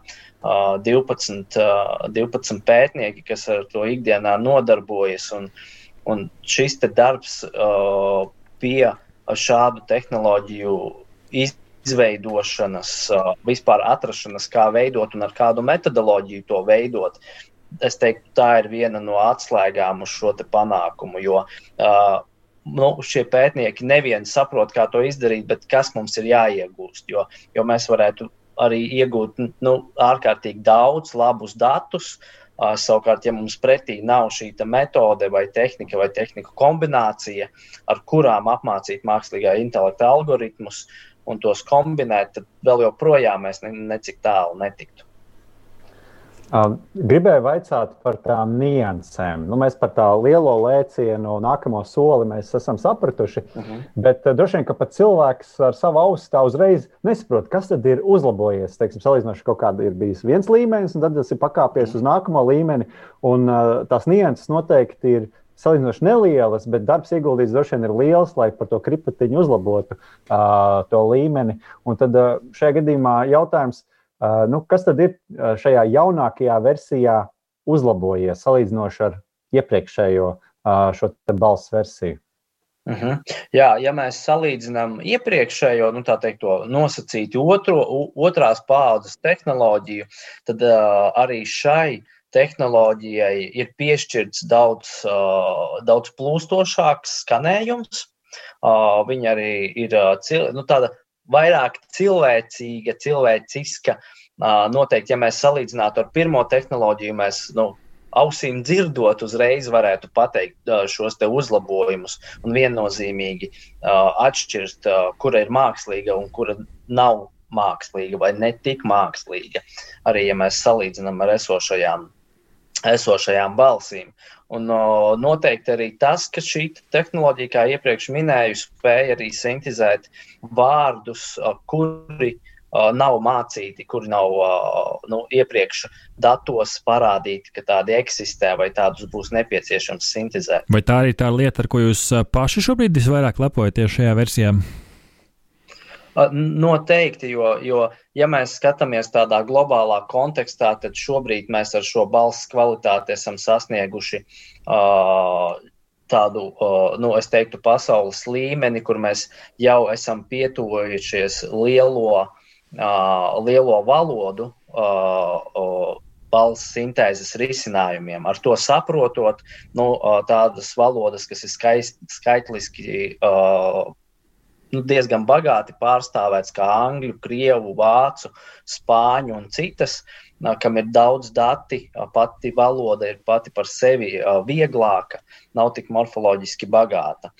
12, 12 pētnieki, kas ar to ikdienā nodarbojas. Un, un šis darbs pie šādu tehnoloģiju izveidošanas, vispār atrašanas, kā veidot un ar kādu metodoloģiju to veidot. Es teiktu, tā ir viena no atslēgām uz šo panākumu. Jo uh, nu, šie pētnieki neviens saprot, kā to izdarīt, bet kas mums ir jāiegūst. Jo, jo mēs varētu arī iegūt nu, ārkārtīgi daudz labus datus. Uh, savukārt, ja mums pretī nav šī metode vai tehnika vai tehniku kombinācija, ar kurām apmācīt mākslīgā intelekta algoritmus, un tos kombinēt, tad vēl joprojām mēs ne, necik tālu netiktu. Gribēju jautāt par tām niansēm. Nu, mēs par tā lielo lēcienu, nākamo soli esam sapratuši. Uh mhm. -huh. Bet uh, droši vien, ka pat cilvēks ar savu ausu tā uzreiz nesaprot, kas tad ir uzlabojies. Teiksim, salīdzinoši kaut kāda ir bijis viens līmenis, un tad tas ir pakāpies uh mhm. -huh. uz nākamo līmeni. Un uh, tās nianses noteikti ir salīdzinoši nelielas, bet darbs ieguldīts droši vien ir liels, lai par to kripatiņu uzlabotu uh, to līmeni. Un tad uh, šajā gadījumā jautājums, uh, nu, kas tad ir šajā jaunākajā versijā uzlabojies salīdzinoši ar iepriekšējo uh, šo balss versiju? Uh mhm. -huh. Jā, ja mēs salīdzinām iepriekšējo, nu, tā teikt, nosacītu otro, otrās paudzes tehnoloģiju, tad uh, arī šai uh, tehnoloģijai ir piešķirts daudz, uh, daudz plūstošāks skanējums. Uh, viņa arī ir uh, nu, tāda vairāk cilvēcīga, cilvēciska. Noteikti, ja mēs salīdzinātu ar pirmo tehnoloģiju, mēs nu, ausīm dzirdot, uzreiz varētu pateikt šos uzlabojumus un viennozīmīgi atšķirt, kura ir mākslīga un kura nav mākslīga vai ne tik mākslīga. Arī ja mēs salīdzinām ar esošajām esošajām balsīm. Un o, noteikti arī tas, ka šī tehnoloģija, kā iepriekš minēju, spēja arī sintēzēt vārdus, kuri nav mācīti, kuri nav nu, iepriekš datos parādīti, ka tādi eksistē vai tādus būs nepieciešams sintēzēt. Vai tā arī tā lieta, ar ko jūs paši šobrīd visvairāk lepojaties šajā versijā? Noteikti, jo, jo, ja mēs skatāmies tādā globālā kontekstā, tad šobrīd mēs ar šo balss kvalitāti esam sasnieguši uh, tādu, nu, es teiktu, pasaules līmeni, kur mēs jau esam pietuvojušies lielo, lielo valodu. Balss sintēzes risinājumiem. Ar to saprotot, nu, tādas valodas, kas ir skaist, skaitliski nu, diezgan bagāti pārstāvēts, kā angļu, krievu, vācu, spāņu un citas, kam ir daudz dati. Pati valoda ir pati par sevi vieglāka, nav tik morfoloģiski bagāta.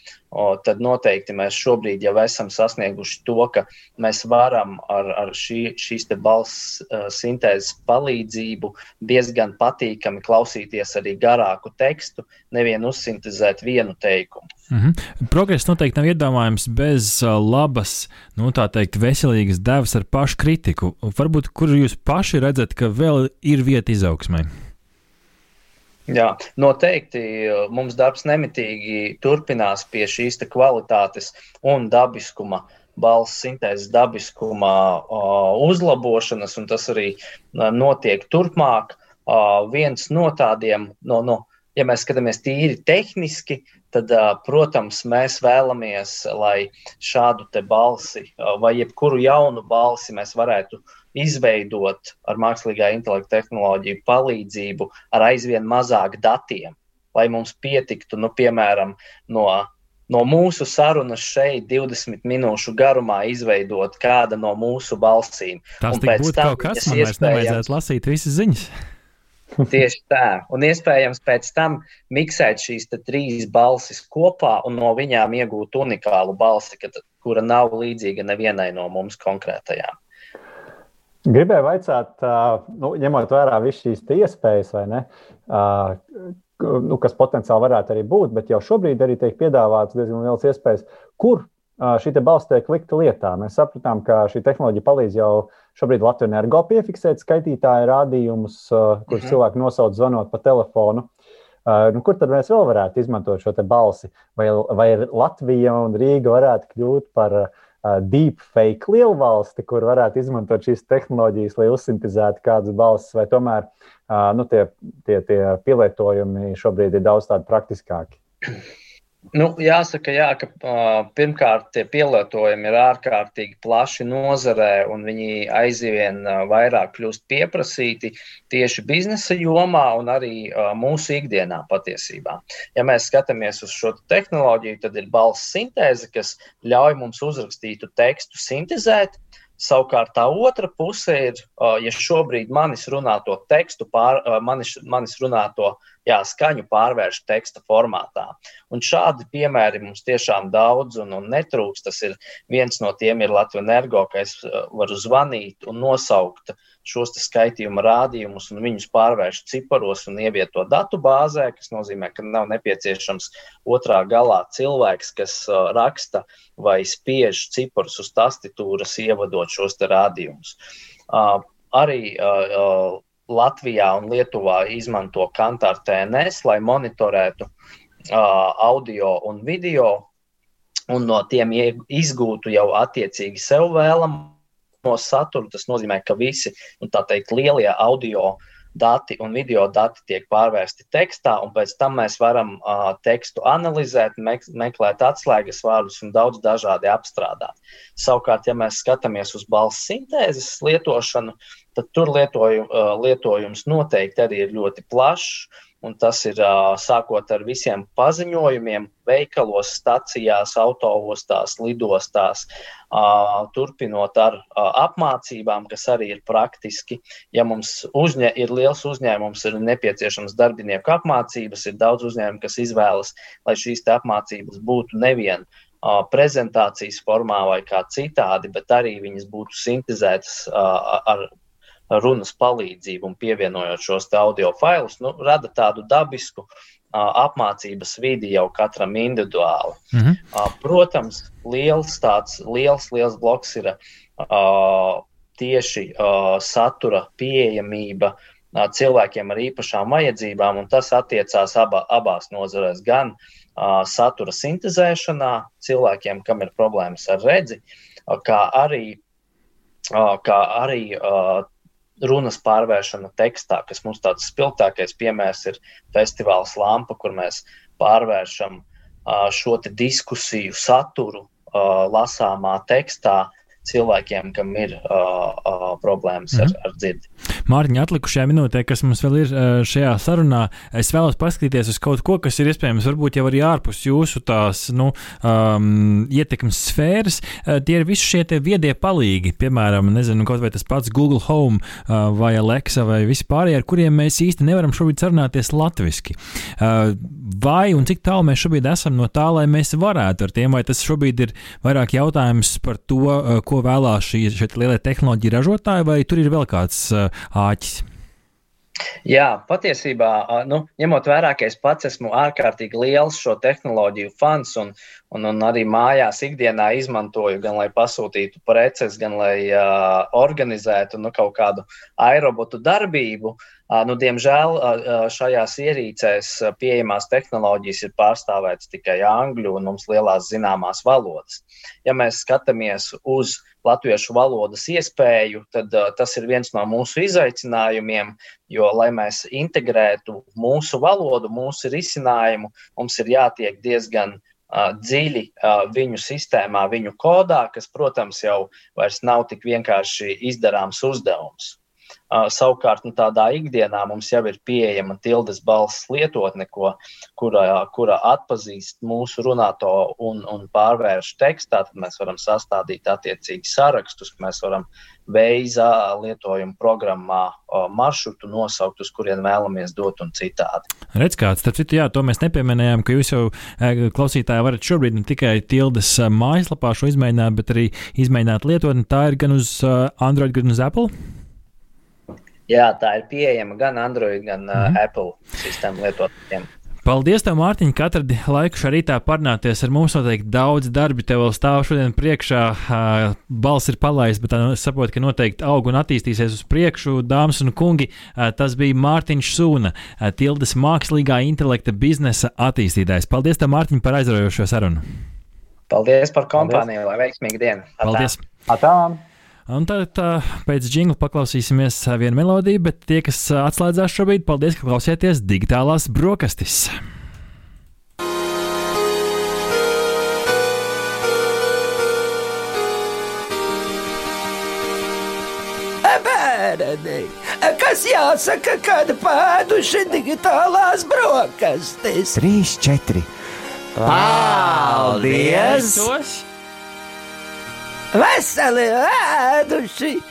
Tad noteikti mēs šobrīd jau esam sasnieguši to, ka mēs varam ar, ar šī, šīs balss sintēzes palīdzību diezgan patīkami klausīties arī garāku tekstu, nevien uzsintēzēt vienu teikumu. Mm -hmm. Progress noteikti nav iedomājams bez labas, nu tā teikt, veselīgas devas ar pašu kritiku. Varbūt, kur jūs paši redzat, ka vēl ir vieta izaugsmai? Jā, noteikti mums darbs nemitīgi turpinās pie šīs kvalitātes un dabiskuma, balss sintēzes dabiskuma uh, uzlabošanas, un tas arī uh, notiek turpmāk. Uh, viens no tādiem, no, no, ja mēs skatāmies tīri tehniski, tad, protams, mēs vēlamies, lai šādu balsi vai jebkuru jaunu balsi mēs varētu izveidot ar mākslīgā intelekta tehnoloģiju palīdzību ar aizvien mazāk datiem, lai mums pietiktu, nu, piemēram, no no mūsu sarunas šeit 20 minūšu garumā izveidot kāda no mūsu balsīm. Tas būtu kaut kas, man iespējams... nevajadzētu lasīt visas ziņas. Tieši tā. Un iespējams pēc tam miksēt šīs trīs balsis kopā un no viņām iegūt unikālu balsi, kura nav līdzīga nevienai no mums konkrētajām. Gribēju vaicāt, nu, ņemot vērā visas šīs iespējas, ne, nu, kas potenciāli varētu arī būt, bet jau šobrīd arī tiek piedāvāts diezgan liels iespējas, kur šī balss tiek likta lietā. Mēs sapratām, ka šī tehnoloģija palīdz jau šobrīd Latvijas energo piefiksēt skaitītāju rādījumus, kurus mhm. cilvēki nosauc zvanot pa telefonu. Nu, kur tad mēs vēl varētu izmantot šo balsi? Vai, vai Latvija un Rīga varētu kļūt par uh, deepfake lielu valsti, kur varētu izmantot šīs tehnoloģijas, lai uzsintēzētu kādas balsis, vai tomēr nu, tie, tie, tie pielietojumi šobrīd ir daudz tādi praktiskāki? Nu, jāsaka, jā, ka uh, pirmkārt tie pielietojumi ir ārkārtīgi plaši nozarē, un viņi aizvien uh, vairāk kļūst pieprasīti tieši biznesa jomā un arī uh, mūsu ikdienā patiesībā. Ja mēs skatāmies uz šo tehnoloģiju, tad ir balss sintēze, kas ļauj mums uzrakstītu tekstu sintēzēt. Savukārt tā otra puse ir, ja šobrīd manis runāto tekstu, pār, manis, manis runāto jā, skaņu pārvērš teksta formātā. Un šādi piemēri mums tiešām daudz un, un netrūks. Tas ir viens no tiem ir Latvijas energo, ka es varu zvanīt un nosaukt šos skaitījuma rādījumus un viņus pārvērst ciparos un ievietot datu bāzē, kas nozīmē, ka nav nepieciešams otrā galā cilvēks, kas uh, raksta vai spiež ciparus uz tastatūras, ievadot šos rādījumus. Uh, arī uh, Latvijā un Lietuvā izmanto kantāru TNS, lai monitorētu audio un video un no tiem izgūtu jau attiecīgi sev vēlamu no satura. Tas nozīmē, ka visi nu, teikt, lielie audio dati un video dati tiek pārvērsti tekstā, un pēc tam mēs varam uh, tekstu analizēt, mek meklēt atslēgas vārdus un daudz dažādi apstrādāt. Savukārt, ja mēs skatāmies uz balss sintēzes lietošanu, tad tur lietoju, uh, lietojums noteikti arī ir ļoti plašs un tas ir sākot ar visiem paziņojumiem, veikalos, stacijās, autoostās, lidostās, turpinot ar apmācībām, kas arī ir praktiski. Ja mums uzņē, ir liels uzņēmums, ir nepieciešams darbinieku apmācības, ir daudz uzņēmumu, kas izvēlas, lai šīs apmācības būtu nevien prezentācijas formā vai kā citādi, bet arī viņas būtu sintēzētas ar runas palīdzību un pievienojot šos audio failus, nu, rada tādu dabisku apmācības vidi jau katram individuāli. Mm -hmm. protams, liels tāds liels, liels bloks ir tieši satura pieejamība cilvēkiem ar īpašām vajadzībām, un tas attiecās aba, abās nozarēs, gan uh, satura sintēzēšanā, cilvēkiem, kam ir problēmas ar redzi, kā arī, uh, kā arī uh, runas pārvēršana tekstā, kas mums tāds spilgtākais piemērs ir festivāls Lampa, kur mēs pārvēršam uh, šo diskusiju saturu uh, lasāmā tekstā cilvēkiem, kam ir uh, uh, problēmas mm -hmm. ar, mhm. ar dzirdi. Mārtiņa, atlikušajā minūtē, kas mums vēl ir šajā sarunā, es vēlos paskatīties uz kaut ko, kas ir iespējams, varbūt jau arī ārpus jūsu tās nu, um, ietekmes sfēras. Tie ir visi šie viedie palīgi, piemēram, nezinu, kaut vai tas pats Google Home uh, vai Alexa vai visi pārējie, ar kuriem mēs īsti nevaram šobrīd sarunāties latviski. Uh, vai un cik tālu mēs šobrīd esam no tā, lai mēs varētu ar tiem, vai tas šobrīd ir vairāk jautājums par to, ko vēlās šī, lielie tehnoloģija ražotāji, vai tur ir vēl kāds āķis? Jā, patiesībā, nu, ņemot vērā, ka es pats esmu ārkārtīgi liels šo tehnoloģiju fans un, Un, un arī mājās ikdienā izmantoju gan lai pasūtītu preces, gan lai uh, organizētu nu, kaut kādu aerobotu darbību. Uh, nu, diemžēl šajās ierīcēs pieejamās tehnoloģijas ir pārstāvētas tikai angļu un mums lielās zināmās valodas. Ja mēs skatāmies uz latviešu valodas iespēju, tad tas ir viens no mūsu izaicinājumiem, jo, lai mēs integrētu mūsu valodu, mūsu risinājumu, mums ir jātiek diezgan dziļi viņu sistēmā, viņu kodā, kas, protams, jau vairs nav tik vienkārši izdarāms uzdevums. Uh, savukārt, nu, tādā ikdienā mums jau ir pieejama tildes balss lietotne, ko, kura, kura atpazīst mūsu runāto un, un pārvērš tekstā. Tad mēs varam sastādīt attiecīgi sarakstus, mēs varam veidā lietojumu programmā maršrutu nosaukt, uz kurien vēlamies dot un citādi. Redz, kāds, starp citu, jā, to mēs nepieminējām, ka jūs jau klausītāji varat šobrīd ne tikai tildes mājaslapā šo izmēģināt, bet arī izmēģināt lietotni. Tā ir gan uz Android, gan uz Apple. Jā, tā ir pieejama gan Android, gan mm -hmm. uh, Apple sistēmu lietotājiem. Paldies, tev, Mārtiņ, ka atradi laiku šā rītā parunāties ar mums. Noteikti daudz darbi tev vēl stāv šodien priekšā. Balss ir palaists, bet es saprotu, ka noteikti aug un attīstīsies uz priekšu. Dāmas un kungi, tas bija Mārtiņš Sūna, Tildes mākslīgā intelekta biznesa attīstītājs. Paldies, tev, Mārtiņ, par aizraujošo sarunu. Paldies par kompāniju, lai veiksmīga diena. Atā. Paldies! Atā. Un tad tā, pēc jingla paklausīsimies vienu melodiju, bet tie, kas atslēdzās šobrīd, paldies, ka klausieties digitālās brokastis. Bērni, kas jāsaka, kad pēduši digitālās brokastis? Trīs, četri. Paldies! Paldies! Vai, Leandro, sim.